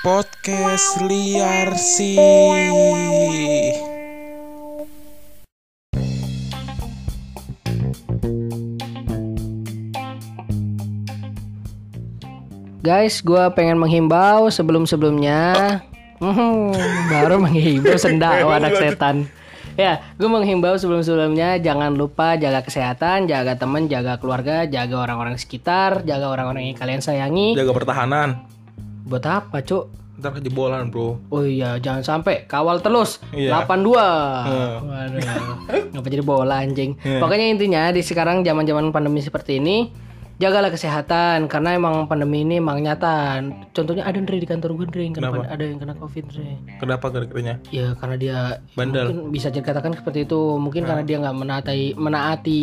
Podcast liar sih. Guys, gue pengen menghimbau sebelum-sebelumnya. Hmm, baru menghimbau sendak anak setan. Ya, gue menghimbau sebelum-sebelumnya jangan lupa jaga kesehatan, jaga temen, jaga keluarga, jaga orang-orang sekitar, jaga orang-orang yang kalian sayangi. Jaga pertahanan. Buat apa, Cuk? Ntar kejebolan, Bro. Oh iya, jangan sampai kawal terus. Iya. 82. Waduh. Ngapa jadi bola anjing. Iya. Pokoknya intinya di sekarang zaman-zaman pandemi seperti ini jagalah kesehatan karena emang pandemi ini emang nyata. Contohnya ada Andre di kantor gue Andre yang kena Kenapa? ada yang kena Covid Andre. Kenapa gara-garanya? Ya karena dia Bandel. mungkin bisa dikatakan seperti itu. Mungkin karena dia nggak menaati menaati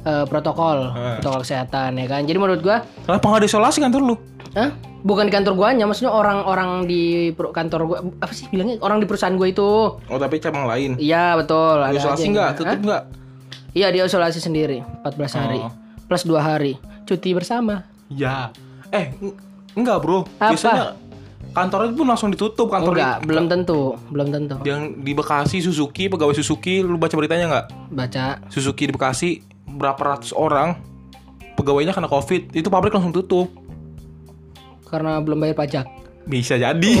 eh, protokol Ah. protokol kesehatan ya kan. Jadi menurut gua Kenapa nggak diisolasi kantor lu? Hah? Bukan di kantor guanya, maksudnya orang-orang di kantor gua apa sih bilangnya orang di perusahaan gua itu. Oh, tapi cabang lain. Iya betul. ada Isolasi aja yang- nggak? Hah? Tutup nggak? Iya dia isolasi sendiri 14 hari Oh. plus 2 hari cuti bersama. Ya. Eh, ng- enggak, Bro. Apa? Biasanya kantornya pun langsung ditutup kantor Enggak, belum tentu, belum tentu. yang di Bekasi Suzuki pegawai Suzuki lu baca beritanya nggak Baca. Suzuki di Bekasi berapa ratus orang pegawainya kena covid itu pabrik langsung tutup Karena belum bayar pajak. bisa jadi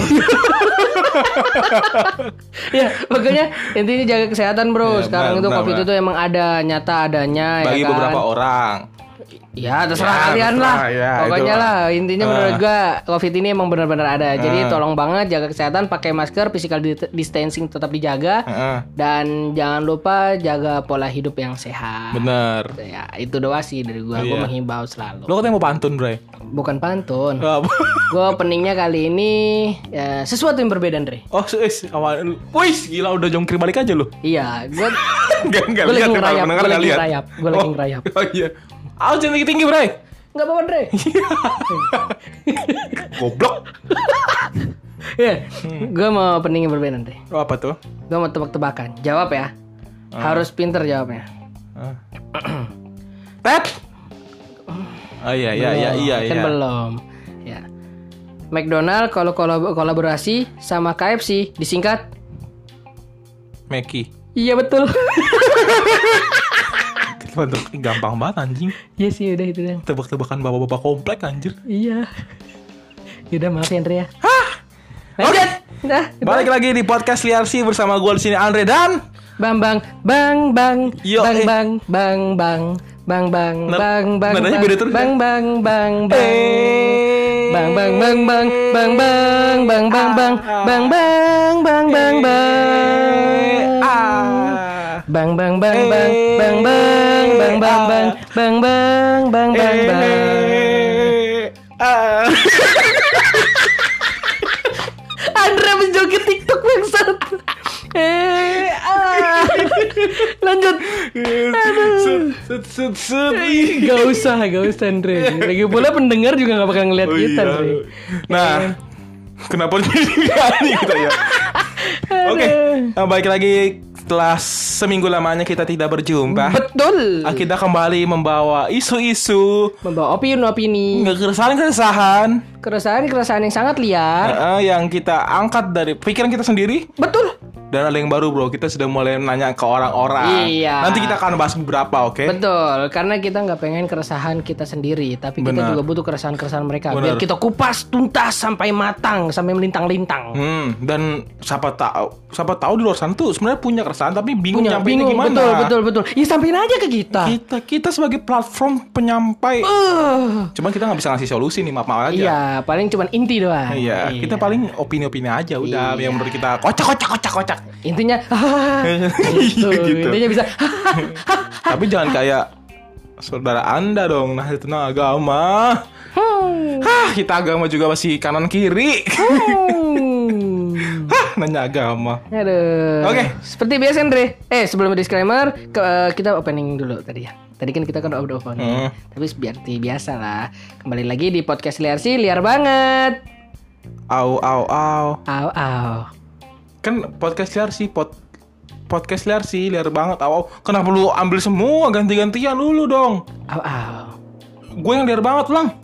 ya, makanya intinya jaga kesehatan, Bro. Ya, Sekarang benar, itu benar, Covid benar. itu emang ada, nyata adanya bagi ya kan. beberapa orang Ya, terserah Ya, kalian terserah, lah. ya, Pokoknya lah, intinya Ah. menurut gua Covid ini emang benar-benar ada. Jadi Ah. tolong banget jaga kesehatan, pakai masker, physical di- distancing tetap dijaga Heeh, dan jangan lupa jaga pola hidup yang sehat. bener Ya, itu doa sih dari gua. Gua Iya. menghimbau selalu. lo katanya mau pantun bre Bukan pantun. Gue openingnya kali ini ya, sesuatu yang berbeda, Andre. oh wis awal wis gila udah jongkir balik aja lo Iya, gue Gua lagi ya, para ngerayap, nggak lagi ngerayap, gua lagi Oh, ngerayap. Oh iya. Ah, jangan tinggi tinggi, Bre. nggak apa-apa, Andre. Goblok. ya, gue mau opening yang berbeda, Andre. Oh, apa tuh? Gue mau tebak-tebakan. Jawab ya. Harus pinter jawabnya. Ah. Tet. Oh iya iya iya Belum, iya Kan iya. belum. Ya. McDonald kalau kolab- kolaborasi sama KFC disingkat Meki. Iya betul. Bentuk gampang banget anjing. Iya sih udah itu deh. Tebak-tebakan bapak-bapak komplek anjir. Iya. Yaudah maaf ya Andre ya. Lanjut. Dah. Balik lagi di podcast Liar sih bersama gue di sini Andre dan Bang bang bang bang Yo, bang eh. bang bang bang bang bang Nar- bang bang nadanya bang beda terus ya? bang bang bang bang Eh. bang bang bang bang bang bang bang bang bang bang bang bang bang bang Ah. Bang bang bang bang bang bang bang bang bang bang bang bang bang bang Eh. Ah. Andra menjoget TikTok bangsat. Eh, ah. Lanjut. Set set set set. Ih. Gak usah, gak usah Andre. Lagi pula pendengar juga gak bakal ngeliat Oh kita iya. Andre. Nah, kenapa jadi kita ya? Oke, nah, baik lagi setelah seminggu lamanya kita tidak berjumpa. Betul. Kita kembali membawa isu-isu Membawa opini-opini, keresahan-keresahan keresahan-keresahan yang sangat liar. eh, yang kita angkat dari pikiran kita sendiri Betul. Dan ada yang baru bro kita sudah mulai nanya ke orang-orang Iya. nanti kita akan bahas beberapa oke Betul, karena kita nggak pengen keresahan kita sendiri, tapi kita Benar. juga butuh keresahan-keresahan mereka. Benar. Biar kita kupas tuntas sampai matang, sampai melintang-lintang. Hmm, dan siapa tahu, siapa tahu di luar sana tuh sebenarnya punya keresahan tapi bingung Punya, nyampeinnya bingung, gimana. betul, betul, betul. Ya sampein aja ke kita. Kita kita sebagai platform penyampai, Uh, cuman kita nggak bisa ngasih solusi nih maaf maaf aja. iya, paling cuman inti doang. Iya, kita paling opini-opini aja udah Iya. yang menurut kita kocak kocak kocak kocak. Intinya, gitu. Gitu. Intinya bisa. Tapi jangan kayak saudara Anda dong, nah itu nah agama. Hmm. Hah, kita agama juga masih kanan kiri. Hmm. Hah, nanya agama. Aduh. Oke. Seperti biasa Andre. Eh sebelum disclaimer, ke- eh, kita opening dulu tadi ya. Tadi kan kita kan udah opening. Hmm. Tapi seperti biasa lah. Kembali lagi di podcast liar sih, liar banget. Au au au. Au au. Kan podcast liar sih pot podcast liar sih liar banget. Au. Kenapa lu ambil semua ganti-gantian dulu dong? Au au. Gue yang liar banget, Lang.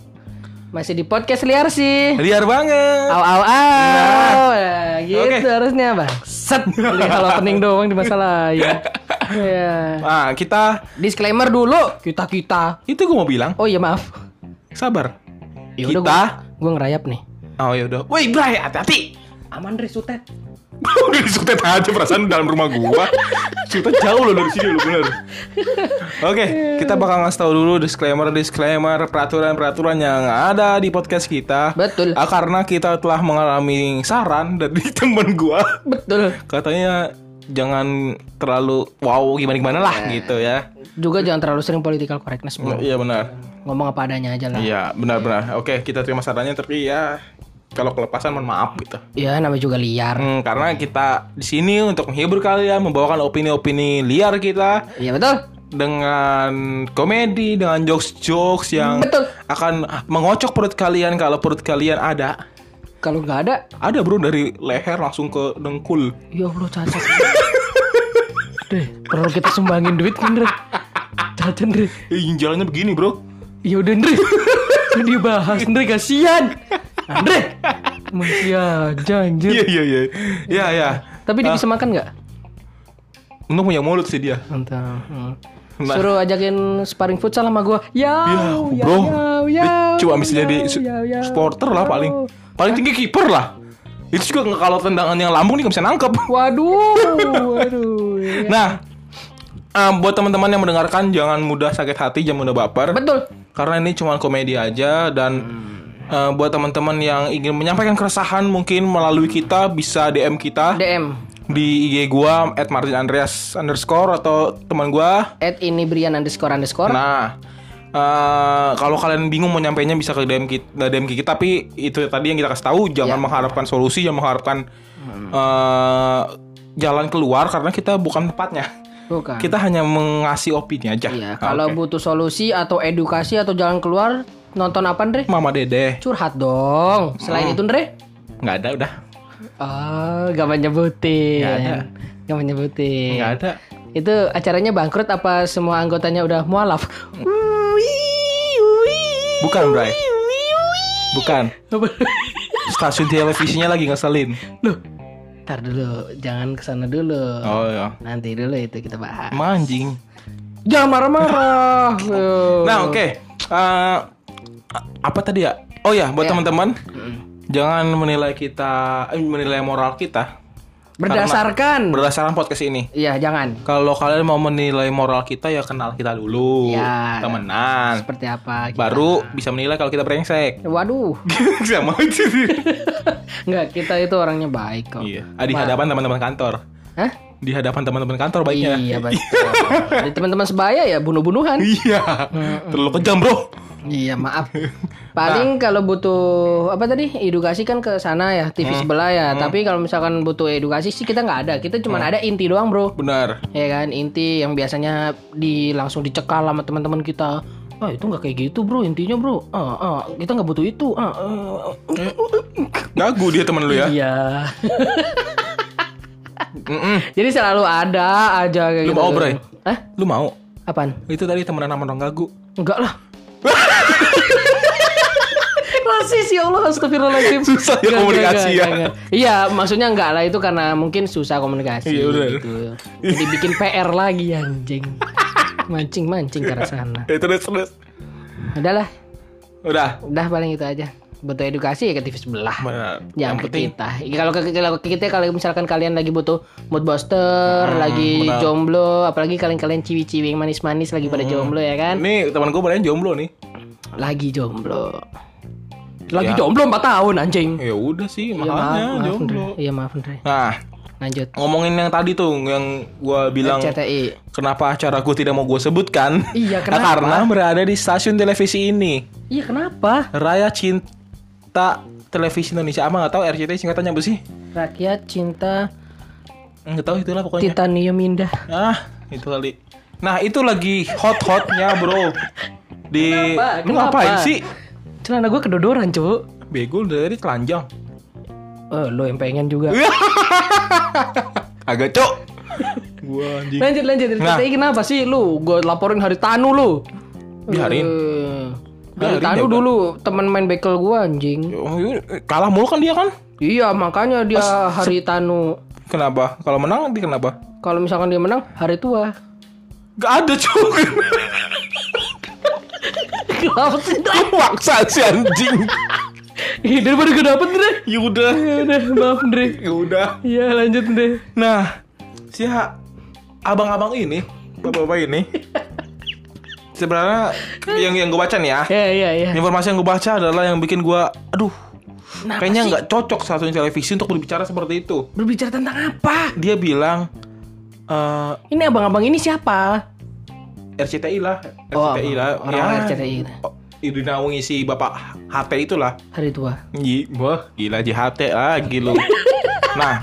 Masih di podcast liar sih. Liar banget. Aw aw aw. Nah, gitu Oke. harusnya bang. Set. Beli halo pening doang di masalah ya. Ya. Nah, kita Disclaimer dulu. Kita kita. itu gue mau bilang, Oh iya maaf. sabar. Ya udah kita gua, gua ngerayap nih. Oh ya udah. Woi, Bray, hati-hati. Aman Re sutet. Udah disutet aja perasaan dalam rumah gua. Sutet jauh loh dari sini loh bener. Oke, kita bakal ngasih tahu dulu disclaimer disclaimer peraturan-peraturan yang ada di podcast kita. Betul. Ah, karena kita telah mengalami saran dari teman gua. Betul. Katanya jangan terlalu wow gimana gimana lah gitu ya. Juga jangan terlalu sering political correctness bro. Iya benar. Ngomong apa adanya aja lah. Iya benar-benar. Oke kita terima sarannya tapi ya kalau kelepasan mohon maaf gitu. Ya namanya juga liar. Hmm, karena kita di sini untuk menghibur kalian, membawakan opini-opini liar kita Iya betul. dengan komedi, dengan jokes-jokes yang Betul. akan mengocok perut kalian kalau perut kalian ada. Kalau nggak ada, Ada bro dari leher langsung ke dengkul. ya Allah cacat. Deh, perlu kita sumbangin duit kan Dre? Cacat Dre. Eh, jalannya begini bro. Ya udah Dre. Kan dia bahas Dre kasihan. Andre. Masih aja anjir. Iya iya iya. Iya iya. Tapi dia bisa makan nggak? Untung punya mulut sih dia. Entah. Hmm. Nah. Suruh ajakin sparring futsal sama gua. Ya, Ya, bro. Dia cuma bisa jadi su- supporter lah paling. Paling tinggi kiper lah. Itu juga kalau tendangan yang lambung nih nggak bisa nangkep. Waduh, waduh. ya. Nah, eh, buat teman-teman yang mendengarkan jangan mudah sakit hati, jangan mudah baper. Betul. Karena ini cuma komedi aja dan eh, buat teman-teman yang ingin menyampaikan keresahan mungkin melalui kita bisa DM kita DM di IG gua @martinandreas underscore atau teman gua. at ini Brian underscore underscore. Nah, eh, kalau kalian bingung mau nyampainya bisa ke DM kita, DM kita tapi itu tadi yang kita kasih tahu jangan Ya. mengharapkan solusi, jangan mengharapkan eh, jalan keluar karena kita bukan tempatnya. Bukan. Kita hanya mengasih opini aja. Iya, Ah, kalau oke. butuh solusi atau edukasi atau jalan keluar, nonton apa, Andre? Mama Dede Curhat dong. Selain itu, Andre? nggak ada udah, Oh, gak menyebutin. Nggak ada. Gak menyebutin. nggak ada. Itu acaranya bangkrut apa semua anggotanya udah mualaf? Bukan, Bray. Bukan. Stasiun televisinya lagi ngeselin. Loh, ntar dulu. Jangan ke sana dulu. Oh ya, Nanti dulu itu kita bahas. manjing. Jangan marah-marah. Nah, oke. Eh, apa tadi ya? Oh ya, buat Ya. teman-teman, jangan menilai kita, eh, menilai moral kita Berdasarkan. berdasarkan podcast ini. Iya, jangan. Kalau kalian mau menilai moral kita ya kenal kita dulu, Ya. temenan. Seperti apa? kita. Baru bisa menilai kalau kita brengsek. Waduh. Sama sih. Enggak, kita itu orangnya baik kok. Iya. Ah, di hadapan teman-teman kantor. Hah? Di hadapan teman-teman kantor baiknya. Iya, betul. Di teman-teman sebaya ya bunuh-bunuhan. Iya. Terlalu kejam, Bro. Iya, maaf. Paling kalau butuh apa tadi? Edukasi kan ke sana ya, TV sebelah ya. Tapi kalau misalkan butuh edukasi sih kita nggak ada. Kita cuma ada inti doang, Bro. Benar. Ya kan, inti yang biasanya di langsung dicekal sama teman-teman kita. Ah itu nggak kayak gitu bro intinya bro. Ah, ah, kita nggak butuh itu. Ah, ah. Gagu dia teman lu ya. Iya. Jadi selalu ada aja kayak Lu gitu. mau, Bray? Hah? Lu mau? Apaan? Itu tadi temenan sama orang gagu. Enggak lah. Rasis ya Allah astagfirullahaladzim Susah ya komunikasi ya. Iya maksudnya enggak lah itu karena mungkin susah komunikasi Iya, udah. gitu. Jadi bikin PR lagi anjing Mancing-mancing ke arah sana Eh, terus terus. Udahlah Udah. Udah paling itu aja Butuh edukasi ya ke TV sebelah Benar. Jangan Yang ke penting kita Kalau ke, kalau ke kita Kalau misalkan kalian lagi butuh Mood booster Lagi Hmm, benar. jomblo Apalagi kalian-kalian ciwi-ciwi yang manis-manis Lagi pada jomblo ya kan Nih teman gue pada jomblo nih. Lagi jomblo Lagi Ya. jomblo 4 tahun anjing Ya udah sih makanya maaf, maaf jomblo. Iya maaf Andre. Nah Lanjut. ngomongin yang tadi tuh yang gue bilang CTI. kenapa acara gue tidak mau gue sebutkan? Iya, Nah, kenapa? karena berada di stasiun televisi ini. Iya kenapa? Raya Cinta Televisi Indonesia. Apa nggak tahu RCTI singkatannya apa sih? Rakyat cinta Nggak tahu itulah pokoknya. titanium indah. Ah itu kali. Nah itu lagi hot-hotnya bro. Di Kenapa? lu Kenapa? ngapain sih? Celana gue kedodoran cu. Bego dari telanjang. Eh lo yang pengen juga. Agak cok. Gua anjing. lanjut lanjut. Nah. Kenapa sih lu? Gue laporin hari tanu lu. Biarin. Eh, Haritanu dulu teman main bekel gua anjing. Oh, iya, kalah mulu kan dia kan? Iya, makanya dia Haritanu. Kenapa? Kalau menang dia kenapa? Kalau misalkan dia menang, hari tua. Gak ada cuy. Kenapa sih? Maksa si anjing. Ih, daripada gak dapet, Dre. Ya udah. Ya udah, maaf, Dre. Ya udah. Iya, lanjut, Dre. Nah, si abang-abang ini, bapak-bapak ini, sebenarnya yang yang gue baca nih ya, Ya, iya, iya. informasi yang gue baca adalah yang bikin gue, aduh, Kenapa kayaknya nggak cocok satunya televisi untuk berbicara seperti itu. Berbicara tentang apa? Dia bilang eh Ini abang-abang ini siapa? RCTI lah, Oh, RCTI lah, orang RCTI. oh, dinaungi si bapak HT itulah. Hari tua. Gi- Wah, gila JHT lagi lu. nah,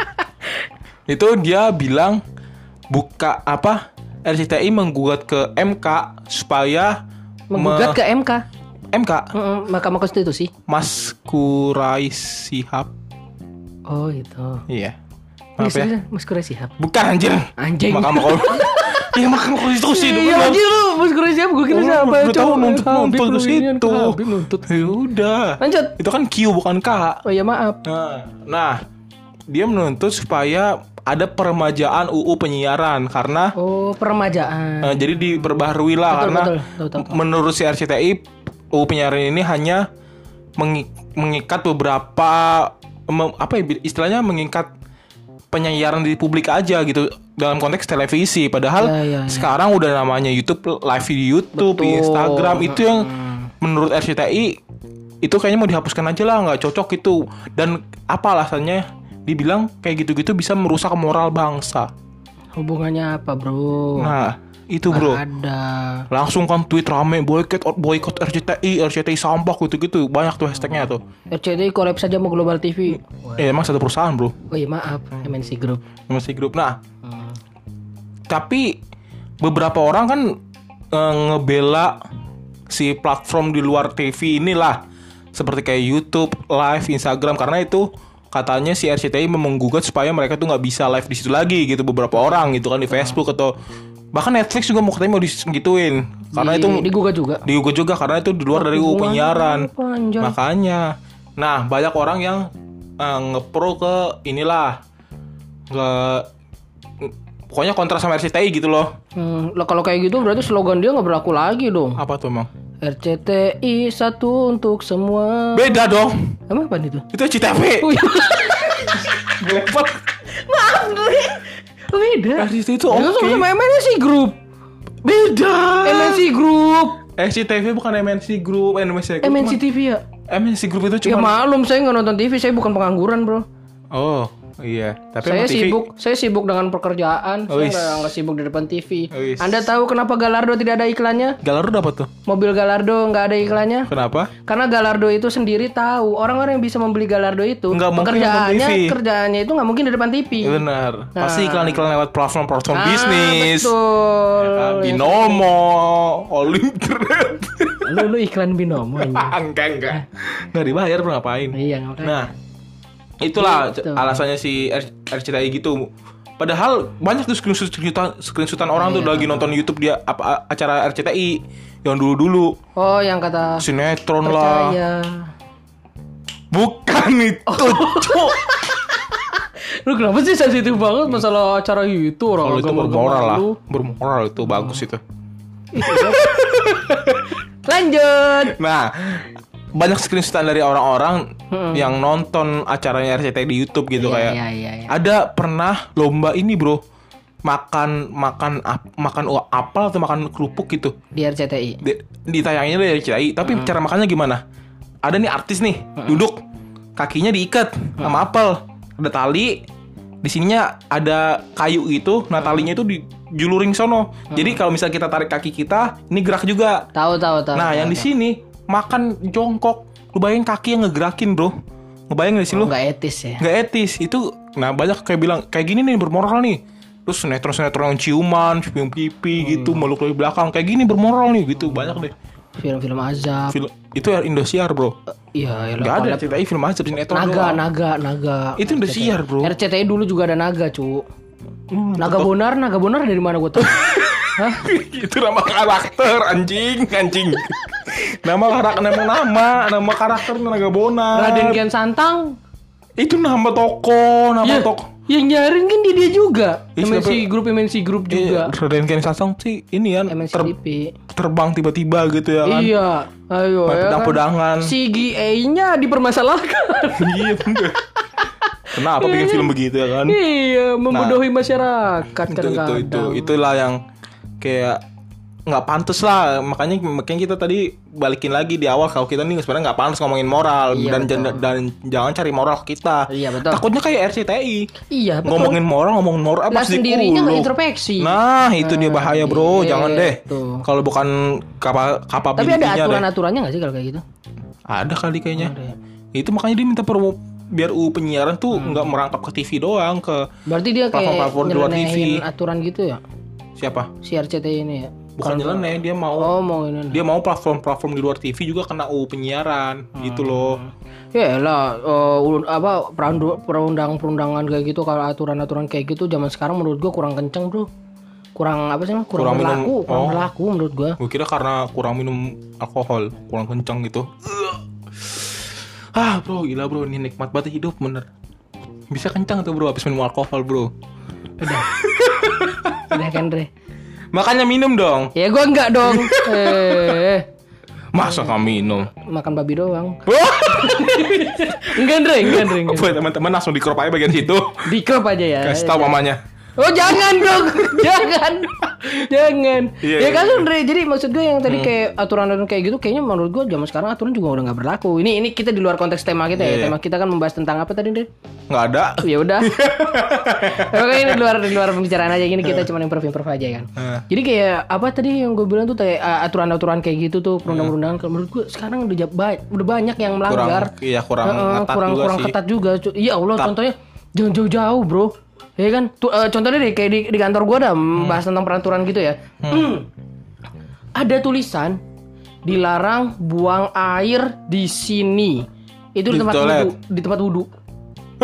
itu dia bilang buka apa? RCTI menggugat ke MK supaya Menggugat me- ke MK. MK Mm-mm, Mahkamah Konstitusi. Mas Kurais Sihab. Oh, itu. Iya. Ini Maaf ya. Mas Kurai Sihab. Bukan anjir. Anjing. Mahkamah Kon- Iya, Mahkamah Konstitusi itu Iya anjir lu, Mas Kurai Sihab gue kira siapa Udah tahu nuntut nuntut ke situ. Nuntut. Ya udah. Lanjut. Itu kan Q bukan K. Oh iya maaf. Nah, nah, dia menuntut supaya ada peremajaan UU penyiaran karena Oh, peremajaan. eh, jadi diperbaharui lah Betul, karena betul. Tahu, tahu, tahu. menurut si RCTI UU penyiaran ini hanya mengi- mengikat beberapa apa ya istilahnya mengikat penyiaran di publik aja gitu dalam konteks televisi padahal Ya, ya, ya. sekarang udah namanya YouTube live di YouTube Betul. Instagram itu yang menurut RCTI itu kayaknya mau dihapuskan aja lah nggak cocok itu dan apa alasannya dibilang kayak gitu-gitu bisa merusak moral bangsa Hubungannya apa, Bro? nah itu bro Ada. langsung kan tweet rame boykot boykot RCTI RCTI sampah gitu-gitu banyak tuh hashtagnya tuh RCTI collab saja mau Global TV. eh, emang satu perusahaan bro Oh iya maaf, MNC Group. masih grup nah Hmm. tapi beberapa orang kan eh, ngebela si platform di luar TV inilah seperti kayak YouTube, live, Instagram karena itu katanya si RCTI menggugat supaya mereka tuh nggak bisa live di situ lagi gitu beberapa orang gitu kan di Facebook atau bahkan Netflix juga mau katanya mau digituin karena Di- itu digugat juga. digugat juga karena itu di luar dari UU penyiaran. makanya. Nah banyak orang yang eh, ngepro ke inilah ke pokoknya kontra sama RCTI gitu loh. Hmm, kalau kayak gitu berarti slogan dia nggak berlaku lagi dong. apa tuh emang RCTI satu untuk semua. beda dong Emang apa itu? itu CTV Oh iya. Maaf. Oh, beda. RCTI itu oke sama MNC Group. beda MNC Group. SCTV bukan MNC Group MNC Group MNC TV ya? MNC Group itu Ya cuma maklum saya nggak nonton TV, saya bukan pengangguran bro. oh iya tapi Saya TV sibuk, saya sibuk dengan pekerjaan. Saya Wis. nggak sibuk di depan TV. Wis. Anda tahu kenapa Galardo tidak ada iklannya? Galardo dapat tuh Mobil Galardo nggak ada iklannya? kenapa Karena Galardo itu sendiri tahu orang-orang yang bisa membeli Galardo itu Nggak mungkin pekerjaannya TV. kerjaannya itu nggak mungkin di depan TV. benar pasti iklan-iklan lewat platform-platform Ah, bisnis Betul. kan? Binomo, Internet. Lu lu iklan binomo enggak enggak. Enggak dibayar bro ngapain? Iya. Nah, itulah Gitu. alasannya si RCTI gitu. Padahal banyak tuh screenshot screenshotan, screenshotan orang tuh Iya. lagi nonton YouTube dia apa acara RCTI yang dulu-dulu Oh yang kata sinetron lah. percaya. Bukan itu, Cuk. Lu kenapa sih sensitif banget masalah acara itu orang Kalau itu bermoral lah. Bermoral itu bagus itu. Lanjut. Nah, banyak screenshotan dari orang-orang yang nonton acaranya RCTI di YouTube gitu Iya, kayak. iya, iya, iya. Ada pernah lomba ini, Bro. Makan makan ap- makan apel atau makan kerupuk gitu. Di RCTI. Di, ditayanginnya dari RCTI, tapi cara makannya gimana? Ada nih artis nih, duduk kakinya diikat sama apel. Ada tali, di sininya ada kayu gitu, nah talinya itu dijuluring sono. Jadi kalau misalnya kita tarik kaki kita, ini gerak juga. Tahu tahu tahu. Nah, tahu, yang di tahu. sini makan jongkok. Lu bayangin kaki yang ngegerakin, Bro. Ngebayang gak sih lu? nggak etis ya. Nggak etis. Itu nah banyak kayak bilang kayak gini nih bermoral nih. Terus sinetron-sinetron yang ciuman, cium pipi gitu, meluk dari belakang kayak gini bermoral nih gitu. Banyak deh. Film-film azab. Film itu ya Indosiar, Bro. Iya, ya Nggak ada CTI film azab sinetron Naga, doang. naga, naga. Itu Indosiar, Bro. RCTI dulu juga ada naga, cu. Hmm, Naga bonar, naga bonar dari mana gue tahu? Hah? itu nama karakter anjing, anjing. nama karakter nama nama nama karakter Naga Bonar. Raden Kian Santang. Itu nama toko, nama Ya, toko. yang nyariin kan dia, dia juga. Ih, MNC siapa? Group MNC Group juga. Iya, Raden Kian Santang sih ini kan MNC ter- terbang tiba-tiba gitu ya kan. Iya, ayo ya kan. Pedang-pedangan. CGA-nya dipermasalahkan. iya bener. Kenapa bikin film begitu ya kan? iya, membodohi masyarakat itu itu itu itulah yang kayak nggak pantas lah makanya makanya kita tadi balikin lagi di awal kalau kita nih sebenarnya nggak pantas ngomongin moral Iya, dan, betul. jan- dan jangan cari moral kita Iya, betul. takutnya kayak RCTI Iya, betul. ngomongin moral ngomongin moral Lah pas di sendirinya nggak kulo. introspeksi. nah itu dia bahaya bro iya, jangan deh kalau bukan kapa Tapi kapabilitasnya ada deh. aturan-aturannya nggak sih kalau kayak gitu? ada kali kayaknya Ada ya. itu makanya dia minta promo biar UU penyiaran tuh Hmm. nggak merangkap ke TV doang ke Berarti dia kayak Platform-platform luar TV. aturan gitu ya? Siapa Si RCTI ini ya? bukan nyeleneh dia mau Oh, mau ini. dia mau platform-platform di luar TV juga kena UU penyiaran gitu loh Ya lah, apa perandu- perundang-perundangan kayak gitu kalau aturan-aturan kayak gitu zaman sekarang menurut gua kurang kenceng, Bro. Kurang apa sih? Kurang, Kurang minum- kurang oh. berlaku menurut gua. gue kira karena kurang minum alkohol kurang kencang gitu ah bro gila bro ini nikmat banget hidup bener bisa kencang tuh bro habis minum alkohol bro Udah. Udah kan, Dre. makanya minum dong Ya gua enggak dong. eh, masa nggak minum makan babi doang. Wah, Enggak, Dre, enggak, Dre. buat teman-teman langsung di crop aja bagian situ Di crop aja ya. kasih tahu mamanya Oh jangan dong, jangan, jangan. Iya, ya iya, kan Andre, jadi maksud gue yang tadi kayak aturan-aturan kayak gitu, kayaknya menurut gue zaman sekarang aturan juga udah nggak berlaku. Ini ini kita di luar konteks tema kita ya, Iya, iya. tema kita kan membahas tentang apa tadi Andre? nggak ada Ya udah. Oke ini di luar di luar pembicaraan aja gini kita cuma improve improve aja kan. Eh. Jadi kayak apa tadi yang gue bilang tuh kayak uh, aturan-aturan kayak gitu tuh perundang-perundangan kalau menurut gue sekarang udah udah banyak yang melanggar. kurang iya kurang ketat kurang juga kurang ketat juga. Iya Allah contohnya jangan jauh-jauh bro. Ya kan? Tuh, eh, contohnya deh kayak di, di kantor gua ada bahas tentang peraturan gitu ya. Hmm. Ada tulisan dilarang buang air di sini. Itu di, Di tempat toilet? wudhu, di tempat wudhu.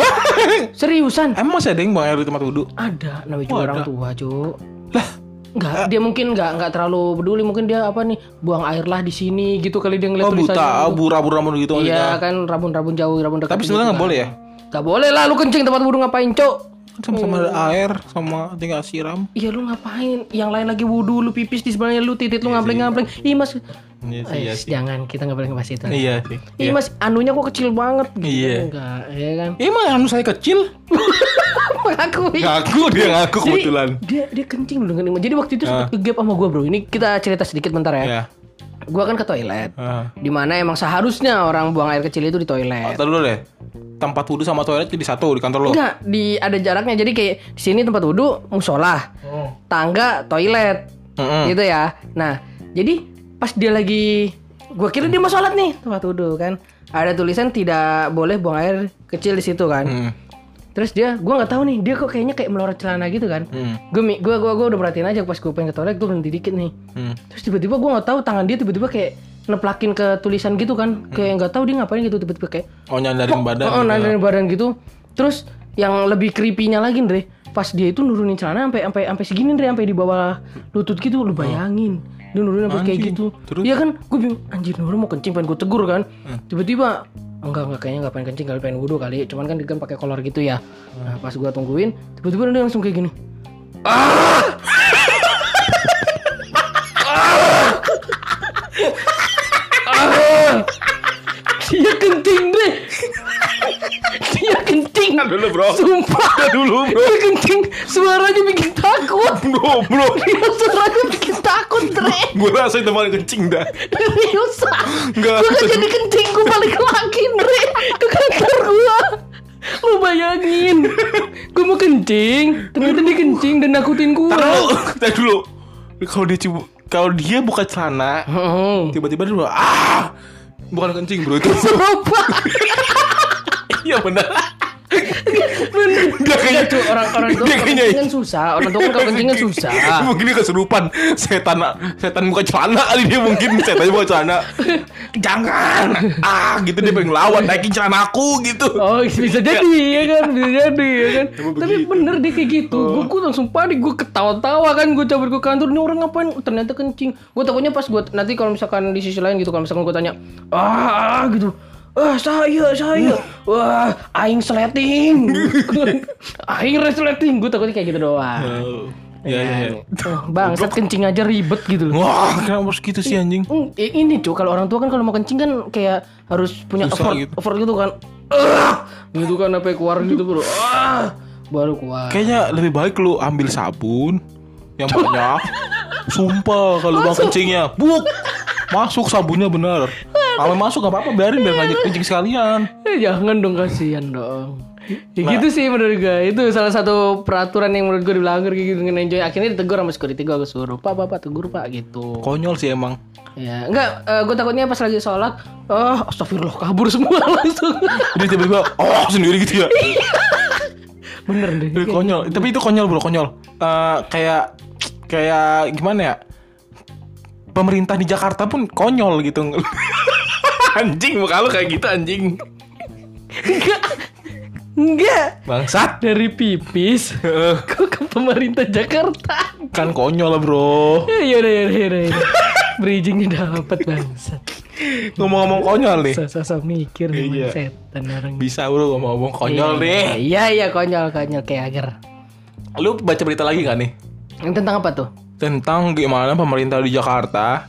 Seriusan? emang masih ada yang buang air di tempat wudhu Ada, namanya juga Oh, orang ada. tua, Cuk. lah Enggak, dia mungkin enggak enggak terlalu peduli, mungkin dia apa nih, buang air lah di sini gitu kali dia ngeliat oh buta tulisannya. oh, bura-bura gitu maksudnya Iya kan rabun-rabun jauh, rabun dekat. tapi gitu sebenarnya nggak kan. boleh ya Gak boleh lah lu kencing tempat wudhu ngapain, Cok? Sama-sama ada air sama tinggal siram Iya lu ngapain? Yang lain lagi wudhu, lu pipis di sebelahnya lu titit lu ngampleng-ngampleng. Ih mas, iya sih Eh, iya sih jangan kita nggak boleh ngebahas itu. iya sih Ih mas, anunya kok kecil banget. Gitu. Iya. Enggak, ya kan? Emang anu saya kecil? Mengakui. Ngaku dia ngaku kebetulan. dia dia kencing dengan Jadi waktu itu sempat kegap sama gua bro. Ini kita cerita sedikit bentar ya. Gua kan ke toilet. Ah. Di mana emang seharusnya orang buang air kecil itu di toilet. Tahu dulu deh. Tempat wudhu sama toilet jadi satu di kantor lo. Enggak, di ada jaraknya. Jadi kayak di sini tempat wudhu musola, tangga toilet, Mm-mm. gitu ya. Nah, jadi pas dia lagi, gua kira dia mau sholat nih tempat wudhu kan. Ada tulisan tidak boleh buang air kecil di situ kan. Hmm. Terus dia, gua nggak tahu nih, dia kok kayaknya kayak melorot celana gitu kan. Hmm. Gue gua, gua, gua udah perhatiin aja pas gue pengen ke toilet, gue berhenti dikit nih. Hmm. Terus tiba-tiba gue nggak tahu tangan dia tiba-tiba kayak neplakin ke tulisan gitu kan, kayak nggak tahu dia ngapain gitu tiba-tiba kayak Oh nyandarin badan. Oh, gitu. nandarin badan gitu. Terus yang lebih creepy-nya lagi, Andre, pas dia itu nurunin celana sampai sampai sampai segini, Andre, sampai di bawah lutut gitu, lu bayangin. Dia nurunin sampai kayak gitu. Terus? Iya kan? Gue bingung, anjir, nurun mau kencing pengen gue tegur kan. Tiba-tiba enggak enggak kayaknya enggak pengen kencing kali pengen wudhu kali. Cuman kan kan pakai kolor gitu ya. Nah pas gua tungguin tiba-tiba dia langsung kayak gini. Ah! dia kencing deh dia kencing dulu bro. sumpah dulu bro. dia kencing suaranya bikin takut Bro, bro. dia suaranya bikin takut Dre Gue rasa itu paling kencing dah. seriusan Enggak. gue kan jadi kencing gue balik lagi Dre ke kantor gue lu bayangin gue mau kencing ternyata dia kencing dan nakutin gue Tahu, tahu dulu. Kalau dia cibu, kalau dia buka celana, Hmm. tiba-tiba dia bilang, ah, bukan kencing bro itu. Sumpah Iya benar. Dia kayaknya Cuy, orang orang tua Dia kan susah. Orang tua kan kan susah. Mungkin dia kesurupan. Setan Setan buka celana kali dia mungkin. Setan buka celana. Jangan! Ah gitu dia pengen lawan. Naikin celana aku gitu. Oh bisa jadi ya kan? Bisa jadi ya kan? Tapi bener deh kayak gitu. Gue gue langsung panik. Gue ketawa-tawa kan. Gue cabut ke kantor. Ini orang ngapain? Ternyata kencing. Gue takutnya pas gue Nanti kalau misalkan di sisi lain gitu Kalau misalkan gue tanya Ah gitu Ah saya saya. Wah Aing sleting Aing resleting Gue takutnya kayak gitu doang. Oh, Iya iya iya Oh, Bangsat kencing aja ribet gitu loh. Wah kenapa harus gitu sih anjing? Hmm, ini cuy kalau orang tua kan kalau mau kencing kan kayak harus punya Susah effort, gitu. effort gitu kan. Ah, gitu kan sampai keluar gitu bro. Ah, baru keluar. Kayaknya lebih baik lu ambil sabun Yang banyak. Sumpah kalau bang kencingnya Buk! Masuk sabunnya bener Kalau masuk gak apa-apa biarin biar ngajak kencing sekalian. Eh, jangan dong kasihan dong. Ya Nah. gitu sih menurut gue Itu salah satu peraturan yang menurut gue dilanggar kayak gitu dengan enjoy Akhirnya ditegur sama security gue Gue suruh Pak, pak, pak, tegur pak gitu. Konyol sih emang. Ya, enggak, gue takutnya pas lagi sholat Oh, astagfirullah, kabur semua langsung. Dia tiba-tiba Oh sendiri gitu ya. Bener deh. Itu konyol. Tapi itu konyol bro konyol. Eh, Kayak Kayak gimana ya? Pemerintah di Jakarta pun konyol gitu Anjing muka lu kayak gitu anjing. Enggak. Enggak. Bangsat. Dari pipis Kok ke pemerintah Jakarta? Kan konyol lah bro. Yaudah yaudah yaudah, yaudah. Bridgingnya dapet bangsat. Ngomong-ngomong konyol nih. Sosok mikir Iya. setan orang. Bisa bro ngomong-ngomong konyol Iya, nih Iya iya konyol konyol kayak agar. Lu baca berita lagi gak nih? Yang tentang apa tuh? Tentang gimana pemerintah di Jakarta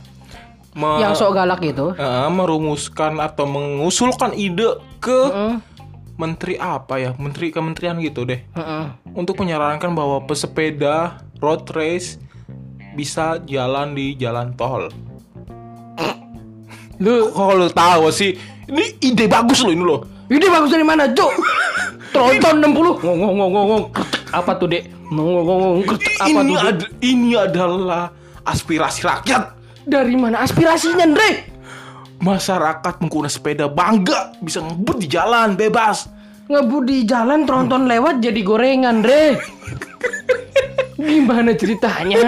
Yang sok galak itu eh, merumuskan atau mengusulkan ide ke Heeh. menteri apa ya? Menteri kementerian gitu deh. Heeh. Untuk menyarankan bahwa pesepeda road race bisa jalan di jalan tol. Lu Kok lu tahu sih? Ini ide bagus loh ini loh. Ide bagus dari mana Cuk? Tronton 60 Ngong ngong ngong ngong. Apa tuh dek? Ngong ngong ngong. Apa ini, tuh ad- ini adalah aspirasi rakyat. Dari mana aspirasinya Dre? Masyarakat pengguna sepeda bangga bisa ngebut di jalan bebas. ngebut di jalan tronton lewat jadi gorengan Dre gimana ceritanya?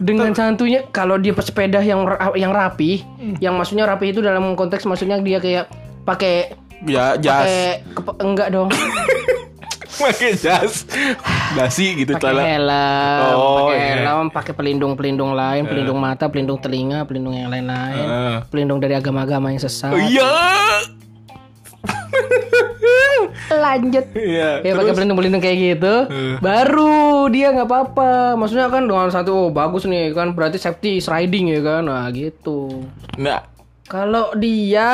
Dengan santunya kalau dia pesepeda yang yang rapi yang maksudnya rapi itu dalam konteks maksudnya dia kayak pakai Ya jas, pakai enggak dong pakai jas, dasi gitu pakai helm Oh, pakai iya. helm pakai pelindung pelindung lain pelindung mata pelindung telinga pelindung yang lain-lain Heeh. pelindung dari agama-agama yang sesat Iya. lanjut Iya. Ya pakai terus? pelindung-pelindung kayak gitu, Eh. baru dia nggak apa-apa. Maksudnya kan dengan satu oh, bagus nih kan berarti safety is riding ya kan, nah gitu. Nah, Kalau dia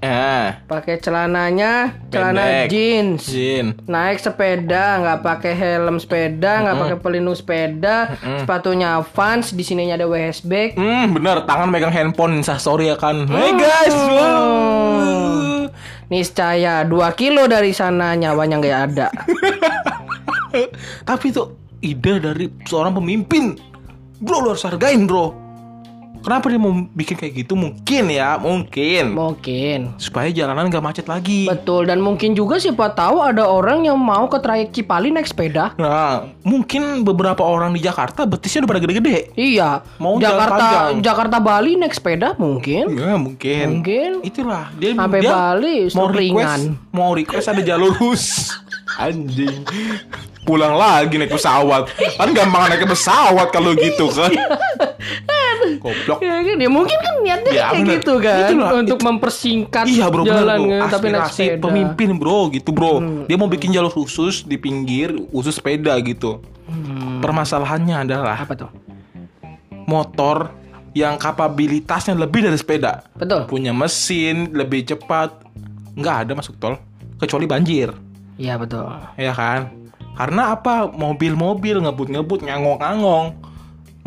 eh, pakai celananya celana Pendek. jeans, Jin. naik sepeda nggak pakai helm sepeda, nggak pakai pelindung sepeda, sepatunya Vans, di sininya ada WSB. Hmm, bener, tangan megang handphone instastory ya kan. Hey guys, wow. Oh. Niscaya 2 kilo dari sana nyawanya nggak ada. Tapi itu ide dari seorang pemimpin. Bro, lu harus hargain, bro. Kenapa dia mau bikin kayak gitu? Mungkin ya, mungkin. Mungkin. Supaya jalanan gak macet lagi. Betul dan mungkin juga siapa tahu ada orang yang mau ke trayek Cipali naik sepeda. Nah, mungkin beberapa orang di Jakarta betisnya udah pada gede-gede. Iya. Mau Jakarta. Jakarta Bali naik sepeda mungkin. Ya, mungkin. Mungkin. Itulah dia Sampai dia Bali, mau request ringan. mau request ada jalur khusus. Anjing. Pulang lagi naik pesawat. Kan gampang naik pesawat kalau gitu kan. Goblok. Ya kan ya mungkin kan niatnya Ya, kayak bener. gitu kan Itulah, untuk mempersingkat Iya bro bener, jalan bro. kan, tapi naik sepeda. Hmm. pemimpin bro gitu bro Dia mau bikin jalur khusus di pinggir Khusus sepeda gitu Hmm. Permasalahannya adalah Apa tuh? Motor yang kapabilitasnya lebih dari sepeda Betul. Punya mesin Lebih cepat nggak ada masuk tol Kecuali banjir Iya betul. Ya kan? Karena apa? Mobil-mobil ngebut-ngebut Ngangong-ngangong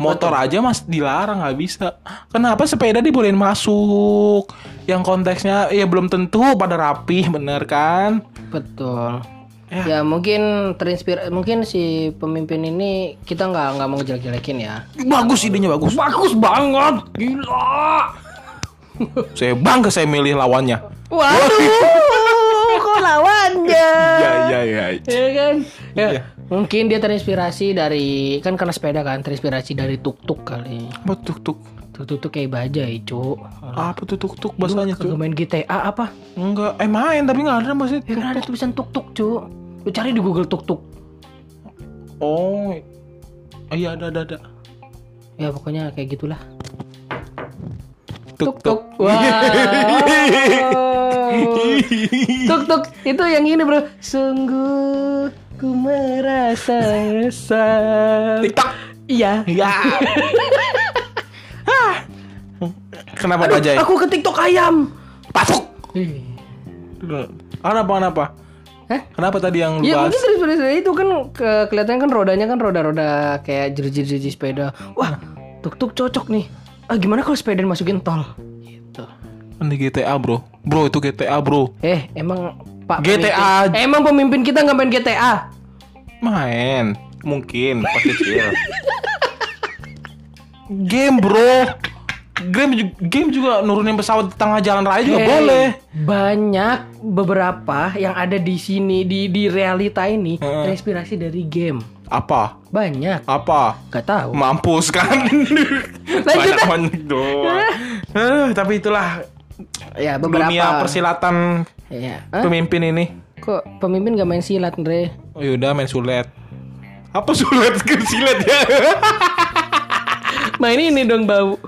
Motor aja mas dilarang nggak bisa. Kenapa sepeda dibolehin masuk? Yang konteksnya ya belum tentu pada rapih bener kan? Betul. Ya. Ya, mungkin terinspirasi mungkin si pemimpin ini kita nggak nggak mau jelek-jelekin ya. Bagus idenya bagus. Bagus banget, gila. Saya bangga saya milih lawannya. Waduh, kok lawan? Anja. Iya iya iya. Ya kan? Ya, Iya. Mungkin dia terinspirasi dari kan karena sepeda kan terinspirasi dari tuk-tuk kali. Apa tuk tuk? Tuk-tuk tuh kayak bajai, Cuk. Apa tuh tuk tuk bahasanya tuh? main GTA apa? Enggak, eh main tapi nggak ada maksudnya. Ya kan ada tulisan tuk-tuk, Cuk. Lu cari di Google tuk-tuk. Oh, iya ada ada ada. Ya pokoknya kayak gitulah. Tuk Tuk-tuk. Wow. Tuk-tuk itu yang ini, Bro. Sungguh ku merasa resah. TikTok. Iya. Ya. Hah. Kenapa bajai? Aku ke TikTok ayam. Pasuk. Kenapa kenapa? Hah? Kenapa tadi yang lu Ya bahas? mungkin dari dari itu kan ke, kelihatan kan rodanya kan roda-roda kayak jersey-jersey sepeda. Wah, tuk-tuk cocok nih. Ah gimana kalau sepeda masukin tol? Gitu. Di GTA bro. Bro itu GTA bro. Eh, emang Pak GTA. pemimpin- emang pemimpin kita nggak main GTA? Main. Mungkin pas kecil. game bro. Game juga, game juga nurunin pesawat di tengah jalan raya juga Hey, boleh. Banyak beberapa yang ada di sini di di realita ini Heeh. terinspirasi dari game. Apa? Banyak. Apa? Gak tahu. Mampus kan. Lanjut, ah. Banyak doang. Eh, tapi itulah Ya beberapa. dunia persilatan Ya. Hah? pemimpin ini. Kok pemimpin gak main silat, Andre? Oh yaudah main sulet. Apa sulet ke silet ya? Main ini dong bau.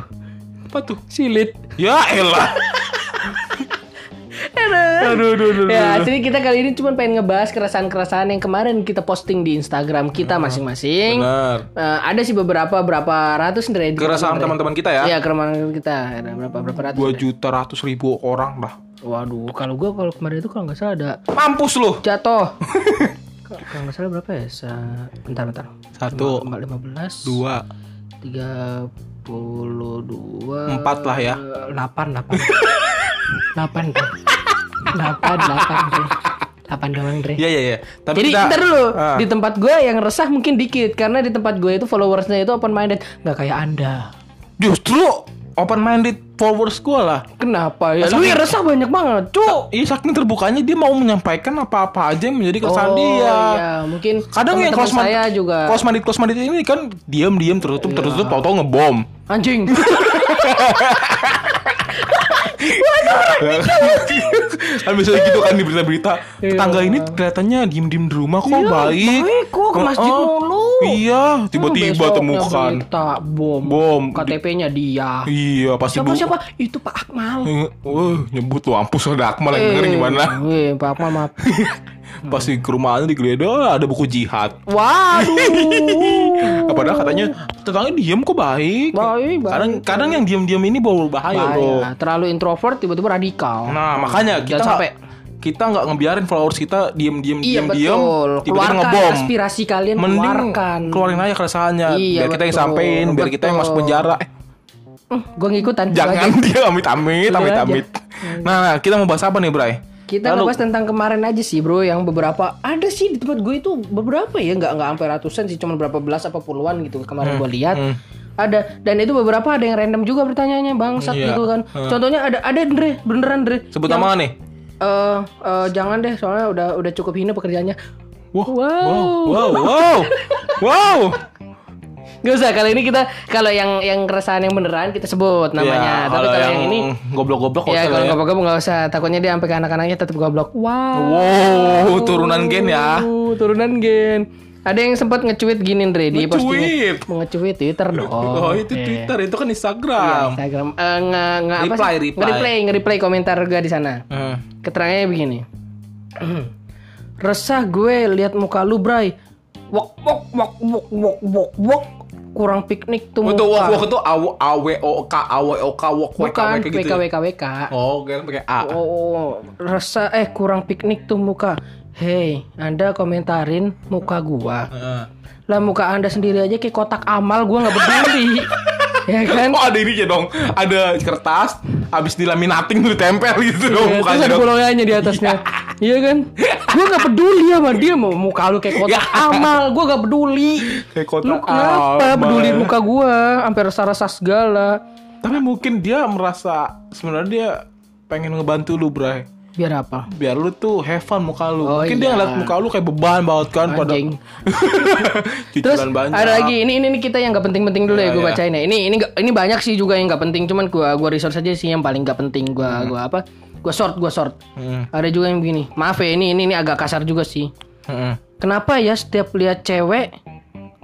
Apa tuh? Silit. Ya elah. Aduh, aduh, aduh, Ya, jadi kita kali ini cuma pengen ngebahas keresahan-keresahan yang kemarin kita posting di Instagram kita masing-masing. Benar. Eh, ada sih beberapa berapa ratus di Keresahan teman-teman kita ya. Iya, keresahan kita. Ada berapa berapa ratus. Dua juta ratus ribu orang lah. Waduh, kalau gua kalau kemarin itu kalau nggak salah ada Mampus lu. jatuh. Kalau nggak salah berapa ya? Sa- bentar bentar. Satu, lima belas. dua, Tiga puluh dua. Empat lah ya. Delapan delapan. Delapan. Delapan delapan. Dre. Delapan doang Dre. Iya iya iya. Tapi Jadi kita ntar dulu Ah. di tempat gue yang resah mungkin dikit karena di tempat gue itu followersnya itu open minded nggak kayak anda. justru open minded followers gua lah. Kenapa ya? Lu yang resah banyak banget, cuk. Iya saking terbukanya dia mau menyampaikan apa-apa aja yang menjadi keresahan oh, dia. iya, mungkin Kadang yang close saya juga close minded close minded ini kan diam-diam tertutup tertutup tahu-tahu ngebom. anjing. kan biasanya gitu kan di berita-berita tetangga Iya. ini kelihatannya diem-diem di rumah kok baik baik kok, ke masjid Oh, mulu. iya tiba-tiba Besoknya temukan berita bom. bom KTP-nya dia. iya pasti Siapa bu siapa? Itu Pak Akmal. Eh, Wah, nyebut tuh ampus ada Akmal yang denger gimana Eh, Pak Akmal maaf. pasti ke rumahnya digeledah "Oh, ada buku jihad Waduh. padahal katanya tetangga diem kok baik Baik, baik. kadang kadang yang diem-diem ini bawa bahaya bro Bahaya. Terlalu introvert tiba-tiba radikal. nah makanya kita Jangan sampai. kita nggak ngebiarin followers kita diem-diem Iya diem-diem betul. tiba-tiba ngebom aspirasi kalian Mending keluarkan. keluarin aja keresahannya Iya, biar kita yang betul, sampein biar kita yang masuk betul. penjara eh, Hmm, gua ngikutan. jangan dia amit amit amit amit nah kita mau bahas apa nih Bray Kita Lalu- ngebahas tentang kemarin aja sih bro yang beberapa ada sih di tempat gue itu beberapa ya nggak nggak sampai ratusan sih cuma berapa belas apa puluhan gitu kemarin gue lihat. hmm. ada dan itu beberapa ada yang random juga pertanyaannya bangsat Iya. gitu kan. contohnya ada ada Andre beneran Andre sebut nama nih. Eh eh, jangan deh soalnya udah udah cukup hina pekerjaannya. Wow. Wow. wow wow wow Gak usah kali ini kita kalau yang yang keresahan yang beneran kita sebut namanya Ya, tapi kalau yang, ini goblok-goblok nggak ya usah kalau lah nggak usah takutnya dia sampai ke anak-anaknya tetap goblok wow wow turunan gen ya Uh, turunan gen. Ada yang sempat nge-tweet gini Andre di. Nge-tweet? Mau nge-tweet Twitter dong. oh itu Iya. Twitter itu kan Iya, Instagram Instagram. Eh, nge, nge apa Reply, sih? reply. Nge-reply, nge-reply komentar gue di sana. Hmm. Keterangannya begini. Resah gue lihat muka lu, Bray. Wok wok wok wok wok wok wok. Kurang piknik tuh Untuk muka. wok wok itu aw aw o k aw o k wok wok Bukan kayak gitu. WK WK WK. Oh, kan pakai A. Oh, rasa eh kurang piknik tuh muka. Hei, Anda komentarin muka gua. Heeh. Lah muka anda sendiri aja kayak kotak amal gue nggak peduli. ya kan? Oh ada ini ya dong, ada kertas, habis dilaminating tuh ditempel gitu dong Ya, terus mukanya ada bolongannya di atasnya. Iya kan? Gue nggak peduli sama dia mau muka lu kayak kotak amal. Gue nggak peduli. Kayak kotak Lu kenapa amal. peduli muka gue? Sampai rasa-rasa segala. Tapi mungkin dia merasa sebenarnya dia pengen ngebantu lu, Bray. Biar apa? Biar lu tuh have fun muka lu. Oh, Mungkin dia iya. ngeliat muka lu kayak beban banget kan pada Anjing. Terus cicilan banyak. ada lagi ini ini, ini kita yang nggak penting-penting dulu ya, Iya, gue iya. bacain ya. Ini ini ini banyak sih juga yang nggak penting, cuman gua gua research aja sih yang paling nggak penting. Gua gua apa? Gua short, gua short. Hmm. Ada juga yang begini. Maaf ya ini ini ini agak kasar juga sih. Mm-mm. Kenapa ya setiap lihat cewek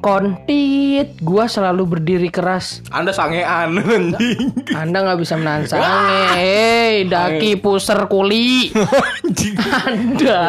kontit, gua selalu berdiri keras. Anda sangean anjing. Anda nggak bisa menahan sange. Hei, daki puser kuli. Anda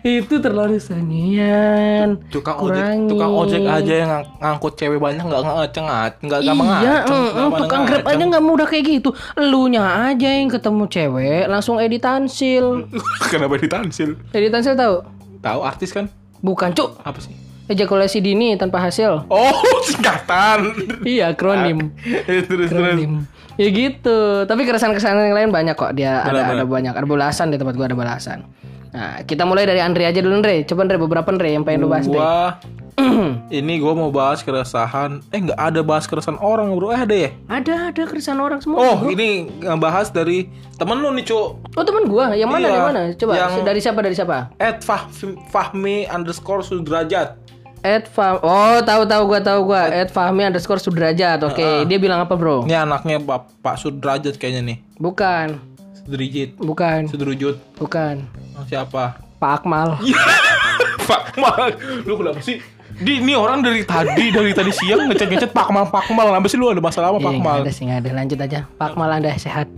itu terlalu sangean. Tukang ojek, tukang ojek aja yang ngang- ngangkut cewek banyak nggak ngaceng nggak gampang Iya, ngaceng. mm, tukang grab aja nggak mudah kayak gitu. Elunya aja yang ketemu cewek langsung edit tansil. Kenapa ditansil? Edit tansil tahu? Tahu artis kan? Bukan cuk. Apa sih? Ejakulasi dini tanpa hasil. Oh, singkatan. Iya, akronim. terus terus. Akronim. Ya gitu. Tapi keresahan-keresahan yang lain banyak kok. Dia ada ada banyak. Ada belasan di tempat gua ada belasan. Nah, kita mulai dari Andre aja dulu, Andre. Coba Andre beberapa Andre yang pengen lu bahas, Andre. Gua ini gua mau bahas keresahan. Eh nggak ada bahas keresahan orang bro. Eh ada ya? Ada, ada keresahan orang semua. Oh ini ngebahas dari temen lu nih cuk. Oh, teman gua. Yang mana? Iya, Yang mana? Coba yang- dari siapa? Dari siapa? At Fah Fahmi underscore Sudrajat. Ed Fah Oh, tahu tahu gua tahu gua. Ed Fahmi underscore Sudrajat. Oke, dia bilang apa, Bro? Ini anaknya Bapak Sudrajat kayaknya nih. Bukan. Sudrijit. Bukan. Sudrujut. Bukan. Oh, siapa? Pak Akmal. Pak Mal. Lu kenapa sih? Di, ini orang dari tadi dari tadi siang ngechat-ngechat Pak Mal Pak Mal. Kenapa sih lu ada masalah Iya, Pak nggak Mal? ada sih, nggak ada. Lanjut aja. Pak Akmal Anda sehat.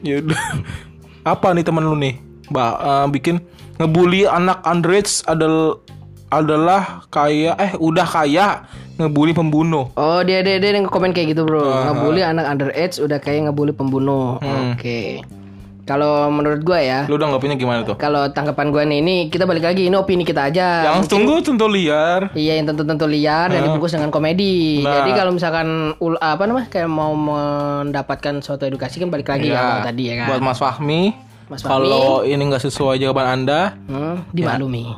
Ya udah. Apa nih temen lu nih? Mbak eh, bikin ngebully anak underage adalah adalah kayak eh udah kaya ngebully pembunuh. Oh, dia dia dia yang komen kayak gitu, Bro. Ah, Ngebully anak underage udah kayak ngebully pembunuh. Hmm. Oke. Kalau menurut gua ya, Lu udah punya gimana tuh? kalau tanggapan gua nih ini kita balik lagi ini opini kita aja. Yang tunggu tentu liar. Iya yang tentu-tentu liar dan dibungkus dengan komedi. Nah. Jadi kalau misalkan ul- apa namanya kayak mau mendapatkan suatu edukasi kan balik lagi ya, Ya, tadi ya kan. Buat Mas Fahmi, Mas kalau ini nggak sesuai jawaban Anda, Hmm, dimaklumi.